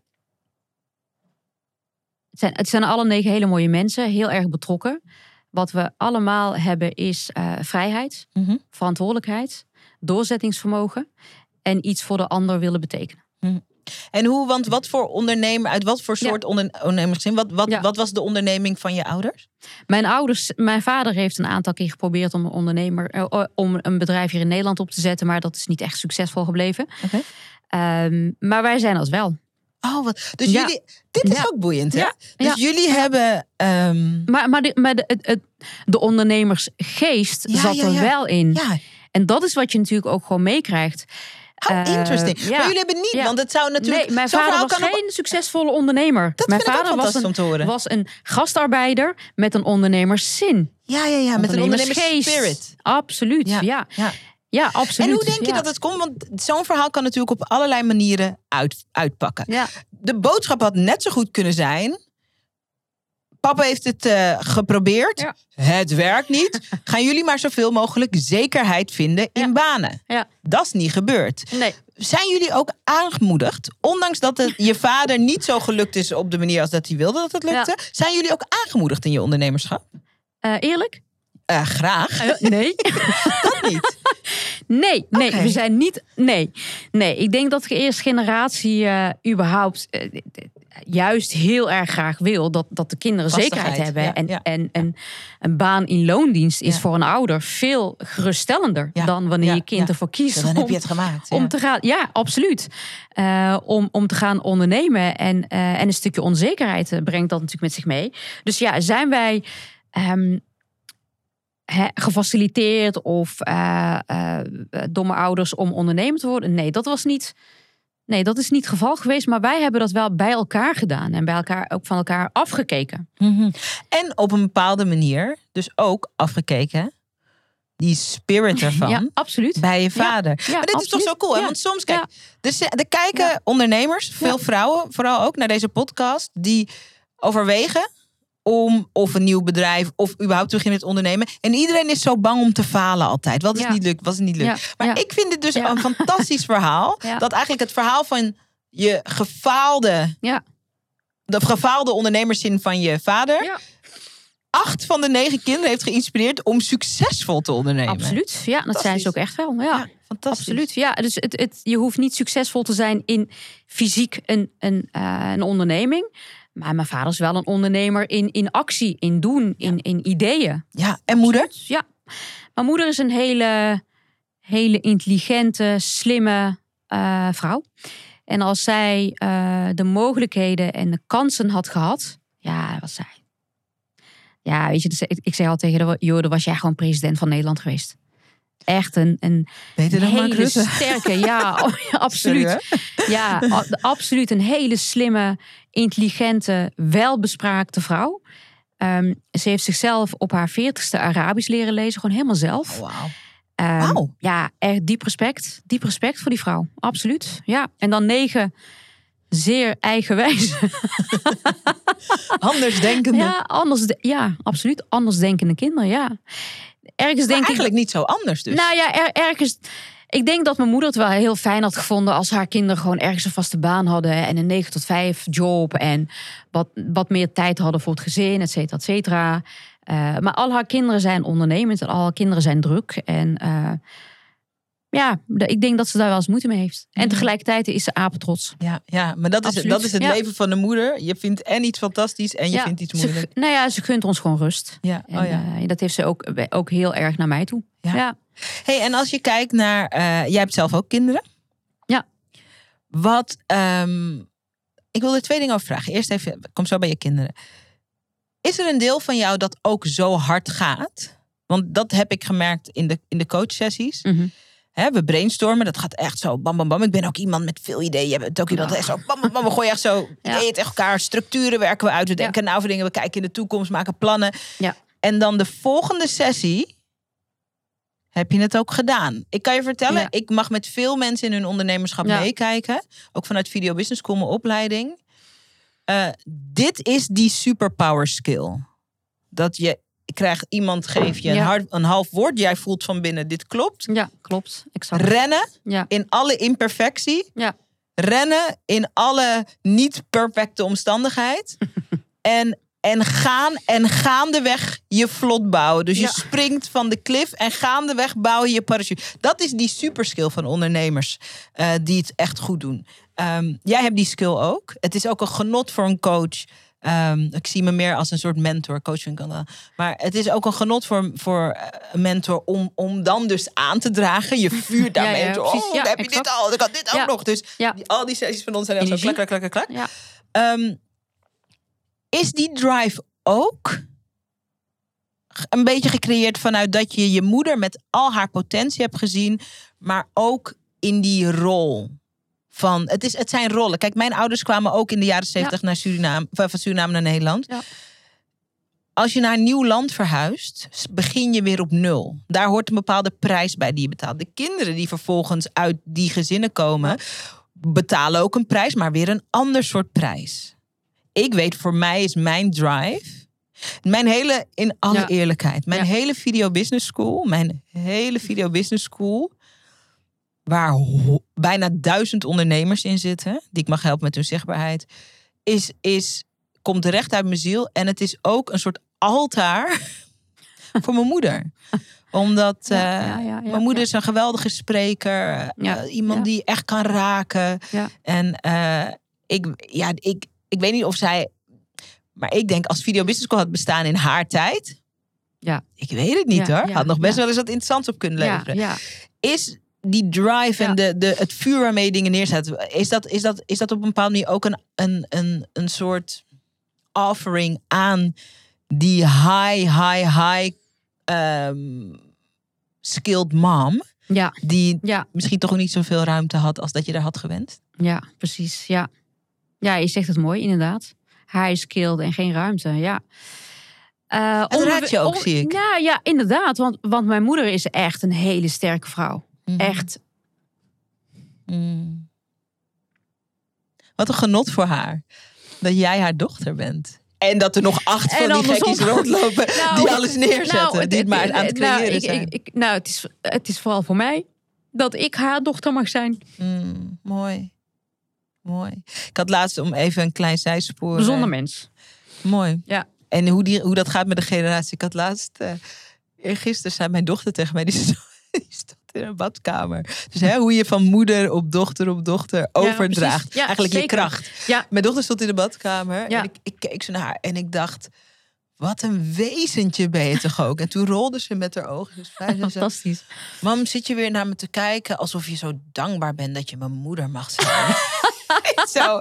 het, zijn, het zijn alle negen hele mooie mensen, heel erg betrokken. Wat we allemaal hebben is eh, vrijheid, Mhm. verantwoordelijkheid, doorzettingsvermogen en iets voor de ander willen betekenen. En hoe, want wat voor ondernemer, uit wat voor Ja. soort ondernemersgezin? Wat, wat, Ja. wat was de onderneming van je ouders? Mijn ouders, mijn vader heeft een aantal keer geprobeerd om een ondernemer, eh, om een bedrijf hier in Nederland op te zetten, maar dat is niet echt succesvol gebleven. Ehm, maar wij zijn dat wel. Oh, wat. Dus Ja. jullie. Dit is Ja. ook boeiend, hè? Ja. Dus jullie hebben. ehm, Maar, maar, de, maar de, het, de ondernemersgeest Ja, zat er wel in. ja, En dat is wat je natuurlijk ook gewoon meekrijgt. how Eh, interesting. ja. Maar jullie hebben niet, Ja. want het zou natuurlijk. nee, mijn vader was kan geen succesvolle ondernemer. Dat mijn vader was een, te horen. was een gastarbeider met een ondernemerszin. Ja, ja, ja. Met een Ondernemersgeest. ondernemersspirit. Absoluut, ja. Ja, ja. absoluut. En hoe denk je ja. dat het komt? Want zo'n verhaal kan natuurlijk op allerlei manieren uit, uitpakken. Ja, De boodschap had net zo goed kunnen zijn. Papa heeft het eh, geprobeerd. Ja. Het werkt niet. Gaan jullie maar zoveel mogelijk zekerheid vinden in banen. Ja. Dat is niet gebeurd. nee. Zijn jullie ook aangemoedigd, ondanks dat het je vader niet zo gelukt is op de manier als dat hij wilde dat het lukte, zijn jullie ook aangemoedigd in je ondernemerschap? Eh, eerlijk? Eh, graag. Eh, nee. Dat niet. Nee, nee, we zijn niet. Nee, nee. Ik denk dat de eerste generatie eh, überhaupt juist heel erg graag wil dat, dat de kinderen Vastigheid, zekerheid hebben. ja, en ja. en, en een baan in loondienst is voor een ouder veel geruststellender dan wanneer je kind ja. ervoor kiest. Dan heb je het gemaakt. om ja. te gaan, ja, absoluut. Om, om te gaan ondernemen en, en een stukje onzekerheid brengt dat natuurlijk met zich mee. Dus ja, zijn wij ehm, gefaciliteerd of eh, eh, door mijn ouders om ondernemer te worden? Nee, dat was niet. Nee, dat is niet het geval geweest. Maar wij hebben dat wel bij elkaar gedaan en bij elkaar ook van elkaar afgekeken. Mhm. En op een bepaalde manier, dus ook afgekeken, die spirit ervan. Ja, absoluut. Bij je vader. Ja, maar dit is toch zo cool, hè? Want soms, kijk, Ja. er, kijken ondernemers, veel vrouwen vooral ook, naar deze podcast, die overwegen om of een nieuw bedrijf of überhaupt te beginnen met ondernemen. En iedereen is zo bang om te falen altijd. Wat is Ja. niet lukt, wat is niet lukt. Ja, Maar ja. ik vind dit dus een fantastisch verhaal. Dat eigenlijk het verhaal van je gefaalde, Ja. de gefaalde ondernemerszin van je vader, Ja. acht van de negen kinderen heeft geïnspireerd om succesvol te ondernemen. Absoluut. Ja, dat zijn ze ook echt wel. Ja. Fantastisch. Absoluut. Ja, dus het, het, je hoeft niet succesvol te zijn in fysiek een, een, eh, een onderneming. Maar mijn vader is wel een ondernemer in, in actie, in doen, in, in ideeën. Ja, en moeder? Ja. Mijn moeder is een hele, hele intelligente, slimme eh, vrouw. En als zij eh, de mogelijkheden en de kansen had gehad, ja, was zij. Ja, weet je, dus ik, ik zei al tegen joh, dan was jij gewoon president van Nederland geweest. Echt een, een hele sterke, ja, oh, ja, absoluut. Sorry, Ja, a- absoluut een hele slimme, intelligente, welbespraakte vrouw. Ehm, ze heeft zichzelf op haar veertigste Arabisch leren lezen, gewoon helemaal zelf. Oh, Wauw. Ehm. Ja, echt diep respect. Diep respect voor die vrouw. Absoluut. Ja. En dan negen zeer eigenwijze. Anders denkende. Ja, anders, de- ja, absoluut. Anders denkende kinderen, ja. Ergens maar denk ik. eigenlijk niet zo anders dus. Nou ja, er- ergens. Ik denk dat mijn moeder het wel heel fijn had gevonden als haar kinderen gewoon ergens een vaste baan hadden en een 9 tot 5 job en wat, wat meer tijd hadden voor het gezin, et cetera, et cetera. Eh, maar al haar kinderen zijn ondernemend en al haar kinderen zijn druk. En eh, ja, ik denk dat ze daar wel eens moeite mee heeft. En Mhm. tegelijkertijd is ze apetrots. ja, ja, maar dat is, dat is het Ja. leven van de moeder. Je vindt en iets fantastisch en je ja, vindt iets ze- moeilijk. nou ja, ze gunt ons gewoon rust. Ja, En oh ja. eh, dat heeft ze ook, ook heel erg naar mij toe. Ja. ja. Hey, en als je kijkt naar, eh, jij hebt zelf ook kinderen. Ja. Wat, ehm, ik wil er twee dingen over vragen. Eerst even, kom zo bij je kinderen. Is er een deel van jou dat ook zo hard gaat? Want dat heb ik gemerkt in de, in de coachsessies. Mhm. We brainstormen, dat gaat echt zo bam, bam, bam. Ik ben ook iemand met veel ideeën. Je bent ook iemand echt zo bam, bam, bam. We gooien echt zo Ja. ideeën tegen elkaar. Structuren werken we uit. We denken nou over dingen. We kijken in de toekomst, maken plannen. Ja. En dan de volgende sessie heb je het ook gedaan. Ik kan je vertellen, Ja. ik mag met veel mensen in hun ondernemerschap Ja. meekijken. Ook vanuit Video Business School, mijn opleiding. eh, dit is die superpower skill. Dat je krijgt, iemand geeft je een, Ja. hard, een half woord. Jij voelt van binnen, dit klopt. Ja, klopt. Exact. Rennen Ja. in alle imperfectie. Ja. Rennen in alle niet perfecte omstandigheid. en, en gaan en gaandeweg je vlot bouwen. Dus je springt van de klif en gaandeweg bouw je je parachute. Dat is die superskill van ondernemers eh, die het echt goed doen. Ehm, jij hebt die skill ook. Het is ook een genot voor een coach. Ehm, ik zie me meer als een soort mentor, coach vind ik dan wel. Maar het is ook een genot voor, voor eh, een mentor om, om dan dus aan te dragen. Je vuurt daarmee. Ja, ja, oh, Ja, dan heb je dit al, dan kan dit ook nog. Dus die- al die sessies van ons zijn echt zo klak, klak, klak, klak. Ehm, is die drive ook een beetje gecreëerd vanuit dat je je moeder met al haar potentie hebt gezien, maar ook in die rol van het, is, het zijn rollen. Kijk, mijn ouders kwamen ook in de jaren zeventig naar Suriname, van Suriname naar Nederland. Ja. Als je naar een nieuw land verhuist, begin je weer op nul. Daar hoort een bepaalde prijs bij die je betaalt. De kinderen die vervolgens uit die gezinnen komen, betalen ook een prijs, maar weer een ander soort prijs. Ik weet, voor mij is mijn drive. Mijn hele, in alle Ja. eerlijkheid, mijn Ja. hele video business school, mijn hele video business school, waar bijna duizend ondernemers in zitten, die ik mag helpen met hun zichtbaarheid, is, is, komt recht uit mijn ziel. En het is ook een soort altaar voor mijn moeder. Omdat eh, ja, ja, ja, mijn moeder is een geweldige spreker. eh, iemand die echt kan raken. En eh, ik, ja, ik, ik weet niet of zij. Maar ik denk als Video Business School had bestaan in haar tijd. Ja. Ik weet het niet hoor. had nog best wel eens wat interessants op kunnen leveren. ja. Is die drive en Ja. de, de, het vuur waarmee je dingen neerzet. Is dat, is, dat, is dat op een bepaalde manier ook een, een, een, een soort offering aan die high, high, high ehm, skilled mom. Ja, Die ja, misschien toch ook niet zoveel ruimte had als dat je daar had gewend. ja, precies. Ja. ja, je zegt het mooi, inderdaad. High skilled en geen ruimte, ja. Eh, Het onbewe- raakt je ook, zie ik. Nou ja, inderdaad. Want, want mijn moeder is echt een hele sterke vrouw. Mhm. Echt. Mm. Wat een genot voor haar. Dat jij haar dochter bent. En dat er nog acht En van die gekkies rondlopen Nou, die alles neerzetten. nou, die het maar aan het nou, creëren ik- zijn. ik- ik- nou, het is, het is vooral voor mij dat ik haar dochter mag zijn. Mm, mooi. Mooi. Ik had laatst om even een klein zijspoor. Bijzonder eh, mens. Mooi. Ja. En hoe, die, hoe dat gaat met de generatie. Ik had laatst, uh, gisteren zei mijn dochter tegen mij, die stond, die stond in een badkamer. Dus hè, hoe je van moeder op dochter op dochter overdraagt. Ja, Eigenlijk je kracht. Ja, Mijn dochter stond in de badkamer en ik, ik keek zo naar haar en ik dacht... Wat een wezentje ben je toch ook? En toen rolde ze met haar ogen. Dus vrij zei, fantastisch. Mam, zit je weer naar me te kijken alsof je zo dankbaar bent dat je mijn moeder mag zijn? zo,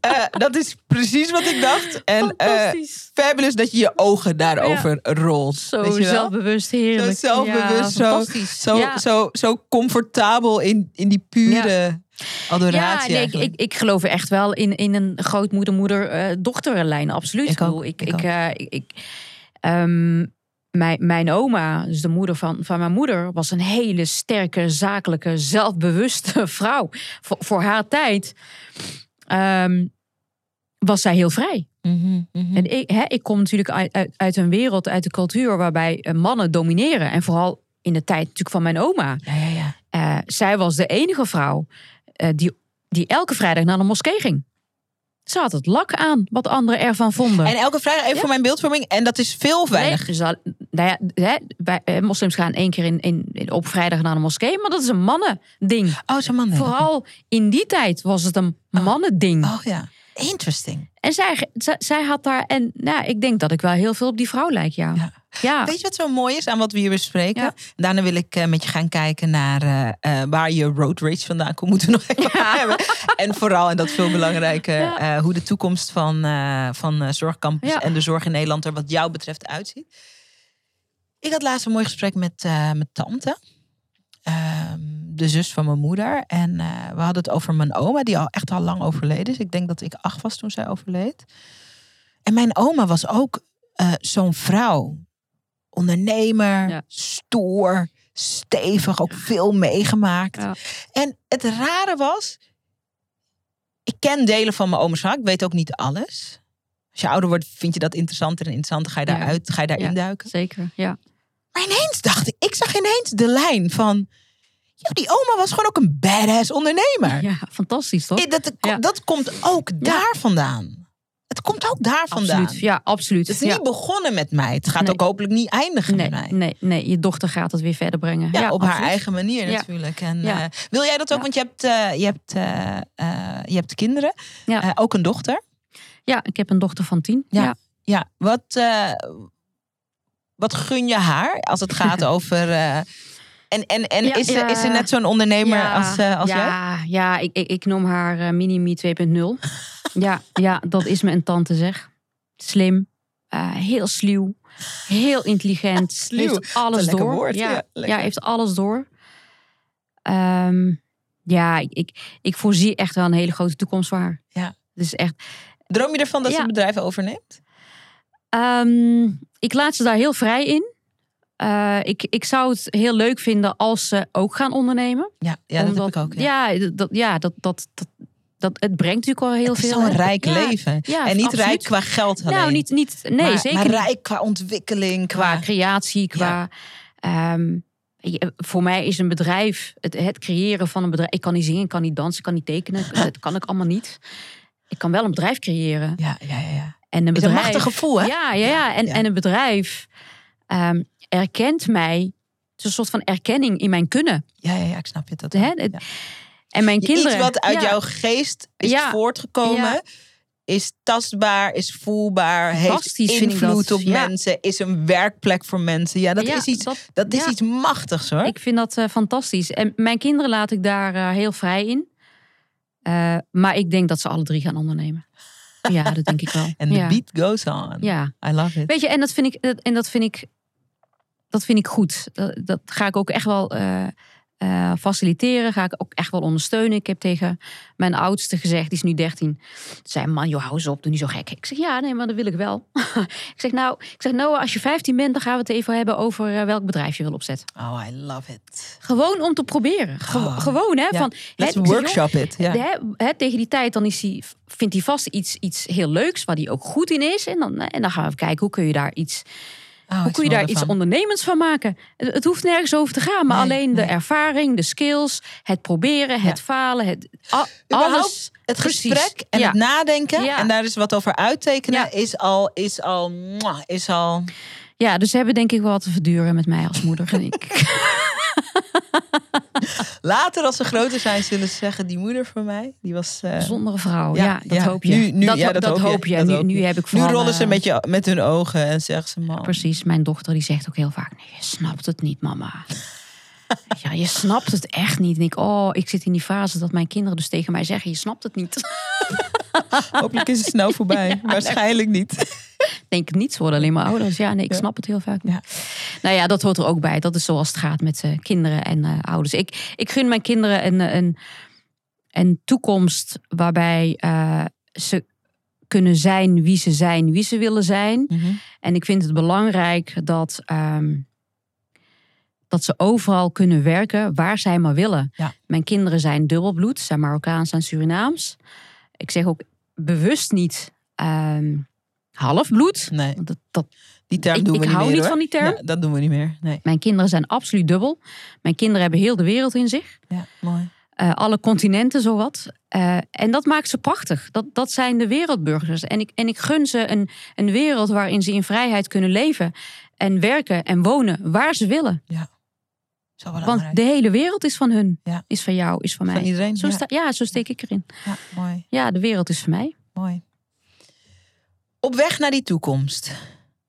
eh, dat is precies wat ik dacht. En eh, fantastisch. fabulous dat je je ogen daarover rolt. Zo weet je zelfbewust, heerlijk. Zo zelfbewust, ja, zo-. Zo, ja. zo, zo comfortabel in, in die pure adoratie. Ja, nee, ik, ik, ik geloof echt wel in, in een grootmoeder-moeder-dochterlijn. absoluut. Ik ook, ik, ik ook. eh, ik, ik, ehm, mijn, mijn oma, dus de moeder van, van mijn moeder, was een hele sterke, zakelijke, zelfbewuste vrouw. Voor, voor haar tijd ehm, was zij heel vrij. Mhm, mhm. En ik, hè, ik kom natuurlijk uit, uit, uit een wereld, uit de cultuur waarbij eh, mannen domineren. En vooral in de tijd natuurlijk van mijn oma. Ja, ja, ja. Eh, zij was de enige vrouw eh, die, die elke vrijdag naar de moskee ging. Ze had het lak aan wat anderen ervan vonden. En elke vrijdag even Ja. voor mijn beeldvorming. En dat is veel of weinig. Nee, al- nou ja, hè, wij, moslims gaan één keer in, in, op vrijdag naar de moskee, maar dat is een mannending. Oh, zo'n man. Vooral in die tijd was het een mannending. Oh ja. Interesting. En zij, zij, had daar, en nou, ik denk dat ik wel heel veel op die vrouw lijk, ja. Ja. Ja, Weet je wat zo mooi is aan wat we hier bespreken? Ja. Daarna wil ik eh, met je gaan kijken naar eh, eh, waar je road race vandaan komt. Moeten we nog even Ja. hebben. En vooral, en dat veel belangrijker, hoe de toekomst van, eh, van zorgcampus en de zorg in Nederland er wat jou betreft uitziet. Ik had laatst een mooi gesprek met mijn tante. Ehm, de zus van mijn moeder. En eh, we hadden het over mijn oma, die al echt al lang overleden is. Ik denk dat ik acht was toen zij overleed. En mijn oma was ook eh, zo'n vrouw. Ondernemer, Ja. stoer, stevig, ook veel meegemaakt. Ja. En het rare was, ik ken delen van mijn oma's verhaal. Ik weet ook niet alles. Als je ouder wordt, vind je dat interessanter en interessanter. Ga je daaruit, ga je daarin Ja. duiken. Zeker, ja. Maar ineens dacht ik, ik zag ineens de lijn van... Ja, die oma was gewoon ook een badass ondernemer. Ja, fantastisch toch? Eh, Dat, dat komt ook daar vandaan. Het komt ook daar vandaan. Absoluut, ja, absoluut. Het is niet begonnen met mij. Het gaat Nee. ook hopelijk niet eindigen nee, met mij. nee, nee, je dochter gaat het weer verder brengen. Ja, op haar eigen manier natuurlijk. En, eh, wil jij dat ook? Want je hebt, eh, je, hebt, je hebt kinderen. Ja. Ook een dochter. Ja, ik heb een dochter van tien. Ja. Ja. Ja, wat, wat gun je haar als het gaat over... en en, en Ja, is, ze, ja. is ze net zo'n ondernemer Ja, als, eh, als jij? ja, Ja, ik, ik, ik noem haar eh, Mini-Me 2.0. ja, ja, dat is mijn tante zeg. Slim, eh, heel sluw, heel intelligent. Sluw, heeft alles door. woord, ja, ja, ja, heeft alles door. Ehm, ja, ik, ik, ik voorzie echt wel een hele grote toekomst voor haar. Ja. Dus echt, Droom je ervan dat ze Ja. het bedrijf overneemt? Ehm, ik laat ze daar heel vrij in. Eh, ik, ik zou het heel leuk vinden als ze ook gaan ondernemen. Ja, ja dat heb ik ook. Ja. Ja, dat, ja dat, dat, dat, dat, het brengt natuurlijk al heel het is veel. zo'n rijk Ja, leven. Ja, en niet absoluut. rijk qua geld alleen. Nou, niet, niet nee, maar, zeker maar niet. rijk qua ontwikkeling. Qua Qua, creatie, qua. ehm, voor mij is een bedrijf, het, het creëren van een bedrijf. Ik kan niet zingen, ik kan niet dansen, ik kan niet tekenen. Dat kan ik allemaal niet. Ik kan wel een bedrijf creëren. ja, ja, ja. En een Is een bedrijf. machtig gevoel, hè? Ja, ja, ja. En, en een bedrijf ehm, erkent mij. Het is een soort van erkenning in mijn kunnen. Ja, ja, ja, ik snap je dat. Hè? Ja. En mijn kinderen. Iets wat uit ja, jouw geest is Ja. voortgekomen, is tastbaar, is voelbaar, heeft invloed op mensen, is een werkplek voor mensen. Ja, dat is iets, dat- dat is iets machtigs hoor. Ik vind dat eh, fantastisch. En mijn kinderen laat ik daar eh, heel vrij in. Eh, maar ik denk dat ze alle drie gaan ondernemen. Ja, dat denk ik wel. En the ja. beat goes on. Ja, I love it. weet je, en dat vind ik, en dat vind ik, dat vind ik goed. Dat, dat ga ik ook echt wel eh, faciliteren. Ga ik ook echt wel ondersteunen. Ik heb tegen mijn oudste gezegd, die is nu 13. Zei man, joh, hou eens op, doe niet zo gek. Ik zeg ja, nee, maar dat wil ik wel. ik zeg nou, ik zeg Noah, als je 15 bent, dan gaan we het even hebben over eh, welk bedrijf je wil opzetten. Oh, I love it. Gewoon om te proberen. Ge- Oh. Gewoon, hè? Van, Let's hè, ik zeg, workshop it. Hè, hè, tegen die tijd dan is hij, vindt hij vast iets, iets heel leuks waar hij ook goed in is. En dan, en dan gaan we kijken hoe kun je daar iets, Oh, hoe kun je daar iets ondernemends van maken. Het, het hoeft nergens over te gaan, maar Nee, alleen de ervaring, de skills, het proberen, het falen, het, alles. Het Precies. gesprek en Ja. het nadenken Ja. en daar eens wat over uittekenen is al, is al, is al. Ja, dus ze hebben denk ik wel wat te verduren met mij als moeder en ik. Later als ze groter zijn zullen ze zeggen, die moeder van mij, die was... eh, Bijzondere vrouw, Ja, ja, dat ja. hoop je. Nu- nu- dat, ja, dat, dat hoop je. Dat Nu, hoop nu heb ik nu vooral, rollen ze eh, met, je, met hun ogen en zeggen ze, man. Precies, mijn dochter die zegt ook heel vaak: nee, je snapt het niet, mama. ja, je snapt het echt niet. En ik, oh, ik zit in die fase dat mijn kinderen dus tegen mij zeggen: je snapt het niet. Hopelijk is het snel voorbij. Waarschijnlijk niet. Denk het niet, ze worden alleen maar ouder. Dus ja, nee, ik Ja. snap het heel vaak. niet. Ja. Nou ja, dat hoort er ook bij. Dat is zoals het gaat met eh, kinderen en eh, ouders. Ik, ik gun mijn kinderen een, een, een toekomst waarbij eh, ze kunnen zijn wie ze zijn, wie ze willen zijn. En ik vind het belangrijk dat, ehm, dat ze overal kunnen werken waar zij maar willen. Ja. Mijn kinderen zijn dubbelbloed, zijn Marokkaans en Surinaams. Ik zeg ook bewust niet ehm halfbloed. Nee, dat, dat, die term Ik- doen we ik niet hou meer. niet hoor. van die term. Ja, dat doen we niet meer. Nee. mijn kinderen zijn absoluut dubbel. Mijn kinderen hebben heel de wereld in zich. Ja, mooi. Eh, alle continenten, zowat. Eh, en dat maakt ze prachtig. Dat, dat zijn de wereldburgers. En ik, en ik gun ze een, een wereld waarin ze in vrijheid kunnen leven. En werken en wonen waar ze willen. Zo belangrijk. Want de hele wereld is van hun. Ja. Is van jou, is van mij. Van iedereen. Zo ja. sta, ja, zo steek ik erin. ja, mooi. Ja, de wereld is van mij. Mooi. Op weg naar die toekomst.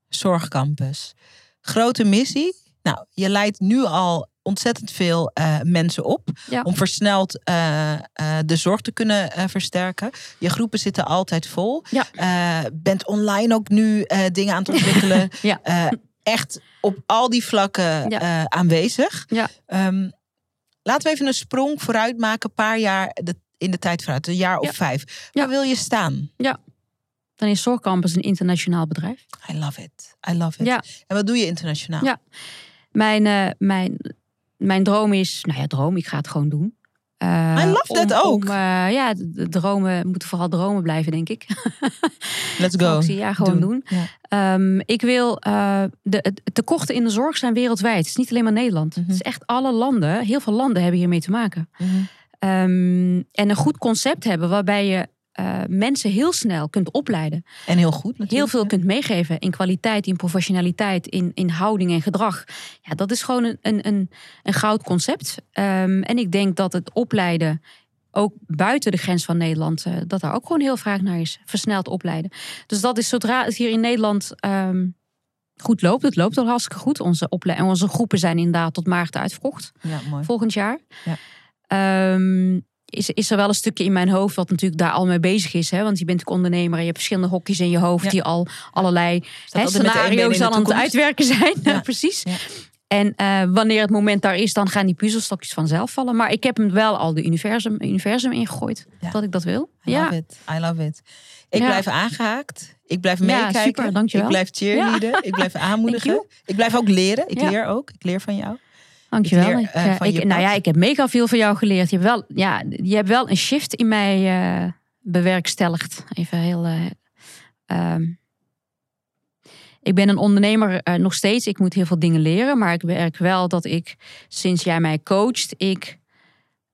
Zorgcampus. Grote missie. Nou, je leidt nu al ontzettend veel eh, mensen op. Ja. Om versneld eh, eh, de zorg te kunnen versterken. Je groepen zitten altijd vol. Ja. Bent online ook nu dingen aan het ontwikkelen. Ja. Echt op al die vlakken Ja. aanwezig. Ja. Ehm, laten we even een sprong vooruit maken. Een paar jaar de, in de tijd vooruit. Een jaar of Ja. vijf. Ja. Waar wil je staan? Dan is Zorgcampus een internationaal bedrijf. I love it. I love it. Ja. En wat doe je internationaal? Ja. Mijn, eh, mijn, mijn droom is, nou ja, droom, ik ga het gewoon doen. Eh, I love that ook. om, eh, ja, de, de dromen moeten vooral dromen blijven, denk ik. Let's go. Ja, gewoon doen. Ja. Ehm, ik wil, de, het- tekorten in de zorg zijn wereldwijd. Het is niet alleen maar Nederland. Mhm. Het is echt alle landen, heel veel landen hebben hiermee te maken. Mhm. Ehm, en een goed concept hebben waarbij je eh, mensen heel snel kunt opleiden. En heel goed natuurlijk. Heel veel ja. kunt meegeven in kwaliteit, in professionaliteit, in, in houding en gedrag. Ja, dat is gewoon een, een, een, een goud concept. Ehm, en ik denk dat het opleiden, ook buiten de grens van Nederland, eh, dat daar ook gewoon heel vraag naar is. Versneld opleiden. Dus dat is zodra het hier in Nederland ehm, goed loopt. Het loopt al hartstikke goed. Onze, ople- en onze groepen zijn inderdaad tot maart uitverkocht Ja, mooi. volgend jaar. Ja. Ehm, is, is er wel een stukje in mijn hoofd wat natuurlijk daar al mee bezig is. Hè? Want je bent ook ondernemer en je hebt verschillende hokjes in je hoofd Ja. die al allerlei hè, scenario's de aan het uitwerken zijn. Ja. Precies. Ja. En eh, wanneer het moment daar is, dan gaan die puzzelstokjes vanzelf vallen. Maar ik heb hem wel al de universum, universum ingegooid. Dat ik dat wil. I ja. love it. I love it. Ik blijf aangehaakt. Ik blijf meekijken. Ik blijf cheerleaden. Ik blijf aanmoedigen. Ik blijf ook leren. Ik leer ook. Ik leer van jou. Dankjewel. Ik leer, Ik, eh, eh, van ik- je nou ja, ik heb mega veel van jou geleerd. Je hebt wel, ja, je hebt wel een shift in mij eh, bewerkstelligd. Even heel. ehm, ik ben een ondernemer nog steeds. Ik moet heel veel dingen leren. Maar ik merk wel dat ik, sinds jij mij coacht, ik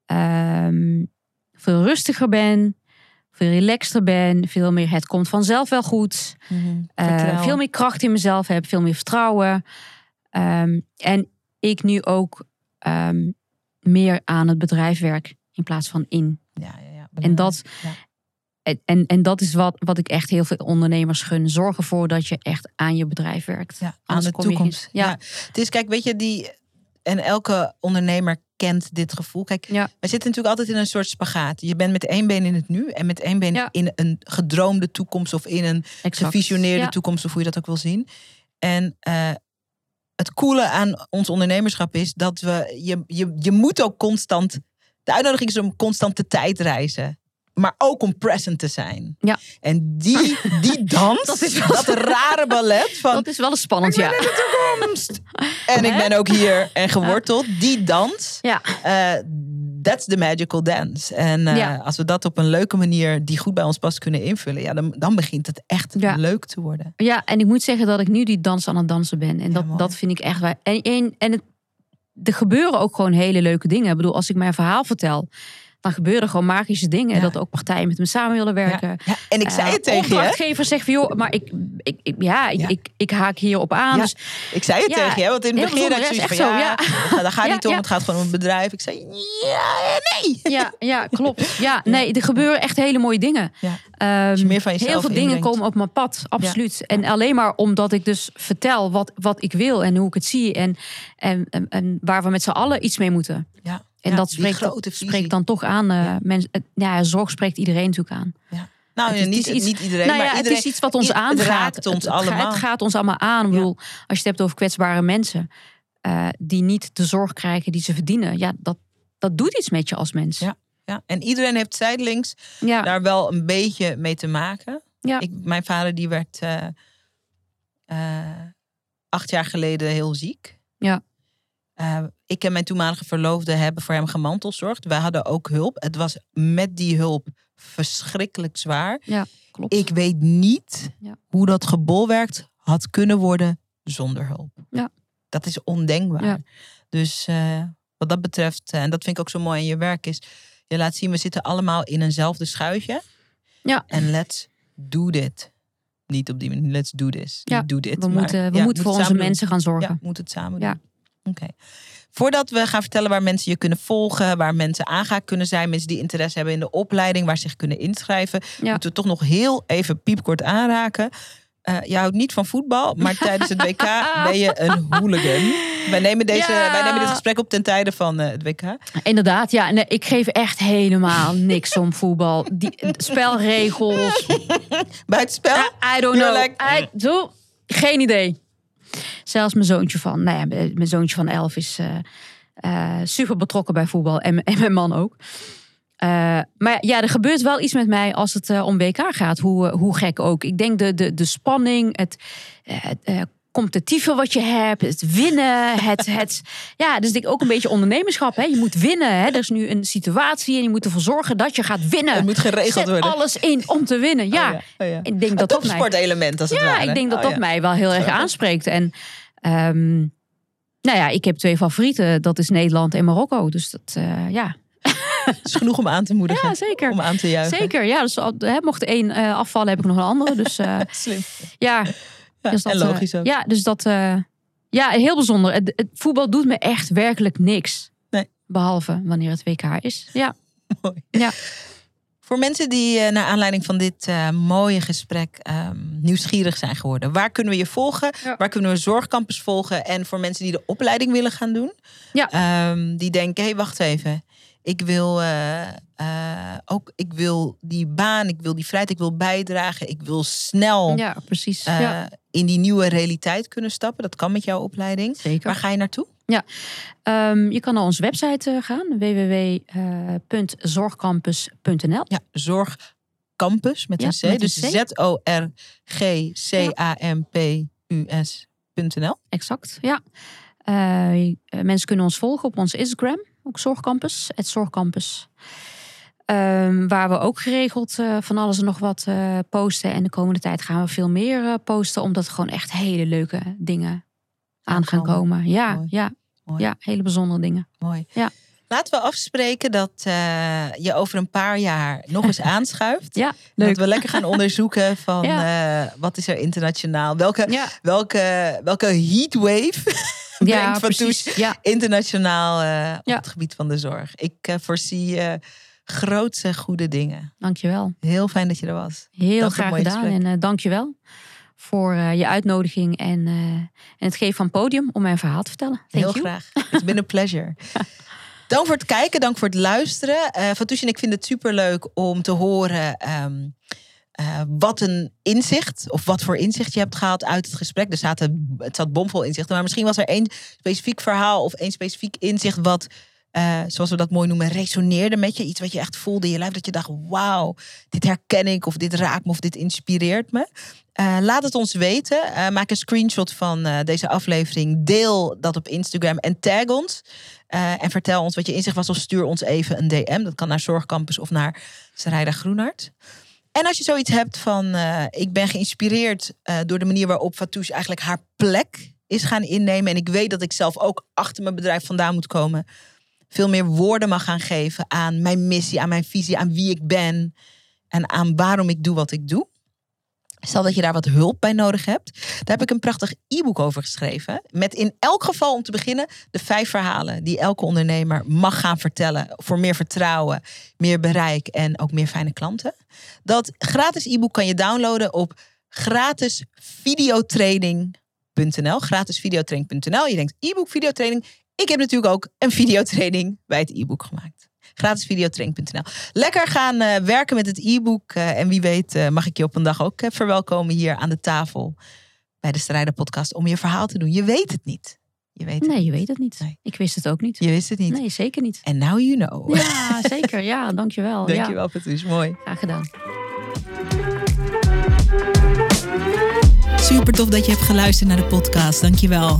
ehm, veel rustiger ben. Veel relaxter ben. Veel meer het komt vanzelf wel goed. Vertrouwen. veel meer kracht in mezelf heb, veel meer vertrouwen. Ehm, en ik nu ook ehm, meer aan het bedrijf werk in plaats van in. Ja, ja, ja. En dat, en, en, dat is wat, wat ik echt heel veel ondernemers gun. Zorg ervoor dat je echt aan je bedrijf werkt. Ja, aan de toekomst. ja. Ja. Het is, kijk, weet je, die. En elke ondernemer kent dit gevoel. Kijk, Ja. wij zitten natuurlijk altijd in een soort spagaat. Je bent met één been in het nu en met één been in een gedroomde toekomst of in een Exact. gevisioneerde toekomst, of hoe je dat ook wil zien. En eh, het coole aan ons ondernemerschap is dat we, je, je, je moet ook constant, de uitnodiging is om constant de tijd reizen. Maar ook om present te zijn. Ja. En die, die dans, Dat dat, is wel- rare ballet van Dat is wel eens spannend, ja. toekomst. En ik ben ook hier en geworteld. Die dans, Ja, eh, that's the magical dance. En eh, Ja. als we dat op een leuke manier die goed bij ons past kunnen invullen, ja, dan, dan begint het echt Ja. leuk te worden. ja, en ik moet zeggen dat ik nu die dans aan het dansen ben. En dat, dat vind ik echt waar. En, en, en het, er gebeuren ook gewoon hele leuke dingen. Ik bedoel, als ik mijn verhaal vertel, dan gebeuren gewoon magische dingen. Ja. Dat ook partijen met me samen willen werken. Ja, ja, en ik zei Eh, het tegen je. hè? Opdrachtgevers zeggen van, joh, maar ik, ik, ik- ja, ik. Ik, ik haak hierop aan. Dus Ik zei het tegen je, want in het begin zoiets ja, van, ja, zo, daar gaat niet om, het gaat gewoon om een bedrijf. Ik zei, ja, nee. ja, ja, klopt. Ja, nee, er gebeuren echt hele mooie dingen. Je meer van jezelf heel veel dingen komen op mijn pad, absoluut. En alleen maar omdat ik dus vertel wat, wat ik wil en hoe ik het zie. En, en, en, en waar we met z'n allen iets mee moeten. Ja, En ja, dat spreekt, spreekt dan toch aan. eh Ja. mensen, het- ja, zorg spreekt iedereen natuurlijk aan. Nou, Het is- niet, iets- niet iedereen, nou ja, maar iedereen. het is iets wat ons het aangaat. raakt ons het, het, allemaal. Het gaat ons allemaal aan. Ik Ja. bedoel, als je het hebt over kwetsbare mensen eh, die niet de zorg krijgen die ze verdienen, ja, dat, dat doet iets met je als mens. Ja. Ja, en iedereen heeft zijdelings ja. daar wel een beetje mee te maken. Ja. Ik, mijn vader die werd eh, eh, acht jaar geleden heel ziek. Ja. Eh, ik en mijn toenmalige verloofde hebben voor hem gemantelzorgd. Wij hadden ook hulp. Het was met die hulp verschrikkelijk zwaar. klopt. Ik weet niet Ja. hoe dat gebolwerkt had kunnen worden zonder hulp. Ja. Dat is ondenkbaar. Ja. Dus eh, wat dat betreft, eh, en dat vind ik ook zo mooi in je werk, is je laat zien, we zitten allemaal in eenzelfde schuitje. Ja. En let's do dit. Niet op die manier, let's do this. Ja, do dit. we maar moeten, we ja, moeten voor onze samen mensen gaan zorgen. Ja, we moeten het samen doen. Oké. Voordat we gaan vertellen waar mensen je kunnen volgen, waar mensen aangehaakt kunnen zijn, mensen die interesse hebben in de opleiding, waar ze zich kunnen inschrijven, Ja. moeten we toch nog heel even piepkort aanraken. Eh je houdt niet van voetbal, maar tijdens het WK ben je een hooligan. Wij nemen, deze, Ja. wij nemen dit gesprek op ten tijde van eh, het WK. Inderdaad, ja. Nee, ik geef echt helemaal niks om voetbal. Die spelregels. Buitenspel? I, I don't know. like- I, geen idee. Zelfs mijn zoontje van, nou ja, mijn zoontje van elf is eh, eh, super betrokken bij voetbal. En, en mijn man ook. Eh, maar ja, er gebeurt wel iets met mij als het eh, om WK gaat. Hoe, eh, hoe gek ook. Ik denk de, de, de spanning, het, eh, eh, competitieve wat je hebt, het winnen, het, het ja, dus ik ook een beetje ondernemerschap. Hè? Je moet winnen. Hè? Er is nu een situatie en je moet ervoor zorgen dat je gaat winnen. Het moet geregeld Zet worden. alles in om te winnen. Ja, Oh ja, oh ja. ik denk Een dat dat mij, als het ja, ware. ik denk dat Oh dat ja. mij wel heel erg aanspreekt. En ehm, nou ja, ik heb twee favorieten. Dat is Nederland en Marokko. Dus dat, eh, ja. Het is genoeg om aan te moedigen. ja, zeker. Om aan te juichen. Zeker, ja. Dus hè, mocht één eh, afvallen, heb ik nog een andere. Dus eh, Slim. Ja, Dus dat, en logisch eh, ook. Ja, dus dat. eh, ja, heel bijzonder. Het, het voetbal doet me echt werkelijk niks. Nee. Behalve wanneer het WK is. Ja. Mooi. Ja. Voor mensen die eh, naar aanleiding van dit mooie gesprek ehm, nieuwsgierig zijn geworden, waar kunnen we je volgen? Ja. Waar kunnen we Zorgcampus volgen? En voor mensen die de opleiding willen gaan doen, Ja. ehm, die denken: hé, hey, wacht even. Ik wil eh, eh, ook, ik wil die baan, ik wil die vrijheid, ik wil bijdragen, ik wil snel ja, precies. eh, ja, in die nieuwe realiteit kunnen stappen. Dat kan met jouw opleiding. zeker. Waar ga je naartoe? Ehm, je kan naar onze website gaan: www.zorgcampus.nl. Ja, Zorgcampus met Ja, een C. met dus C. Z-O-R-G-C-A-M-P-U-S.nl. Exact, ja. Mensen kunnen ons volgen op onze Instagram, ook Zorgcampus, het Zorgcampus. Ehm, waar we ook geregeld eh, van alles en nog wat eh, posten. En de komende tijd gaan we veel meer eh, posten, omdat er gewoon echt hele leuke dingen aan gaan komen. Ja, Mooi. ja, Mooi. ja, hele bijzondere dingen. Mooi. Ja. Laten we afspreken dat je over een paar jaar nog eens aanschuift. Ja, leuk. Dat we lekker gaan onderzoeken van Ja. wat is er internationaal. Welke, Ja, welke, welke heatwave ja brengt Fatouche precies. Ja, internationaal eh, op het gebied van de zorg. Ik eh, voorzie eh grootse goede dingen. dankjewel. Heel fijn dat je er was. Heel het graag gedaan. gesprek. En dankjewel voor je uitnodiging en, en het geven van podium om mijn verhaal te vertellen. Thank Heel you. graag. It's been a pleasure. Dank voor het kijken, dank voor het luisteren. Eh Fatouche en ik vinden het superleuk om te horen ehm, eh, wat een inzicht, of wat voor inzicht je hebt gehaald uit het gesprek. Er zaten, het zat bomvol inzichten, maar misschien was er één specifiek verhaal of één specifiek inzicht wat, eh, zoals we dat mooi noemen, resoneerde met je. Iets wat je echt voelde in je lijf, dat je dacht, wauw, dit herken ik, of dit raakt me, of dit inspireert me. Eh, laat het ons weten. Maak een screenshot van deze aflevering. Deel dat op Instagram en tag ons. En vertel ons wat je inzicht was of stuur ons even een DM. Dat kan naar Zorgcampus of naar Sarayda Groenhart. En als je zoiets hebt van eh, ik ben geïnspireerd eh, door de manier waarop Fatouche eigenlijk haar plek is gaan innemen. En ik weet dat ik zelf ook achter mijn bedrijf vandaan moet komen. Veel meer woorden mag gaan geven aan mijn missie, aan mijn visie, aan wie ik ben. En aan waarom ik doe wat ik doe. Stel dat je daar wat hulp bij nodig hebt. Daar heb ik een prachtig e-book over geschreven. Met in elk geval om te beginnen de vijf verhalen die elke ondernemer mag gaan vertellen. Voor meer vertrouwen, meer bereik en ook meer fijne klanten. Dat gratis e-book kan je downloaden op gratisvideotraining.nl. Gratisvideotraining.nl. Je denkt e-book videotraining. Ik heb natuurlijk ook een videotraining bij het e-book gemaakt. Gratisvideotraining.nl. Lekker gaan eh, werken met het e-book. eh, en wie weet eh, mag ik je op een dag ook verwelkomen hier aan de tafel. Bij de Strijder podcast. Om je verhaal te doen. Je weet het niet. Je weet het Nee, niet. je weet het niet. Nee. Ik wist het ook niet. Je wist het niet. Nee, zeker niet. En now you know. Ja, zeker. Ja, dankjewel. Ja, Dankjewel, Patrice. Mooi. graag gedaan. Super tof dat je hebt geluisterd naar de podcast. Dankjewel.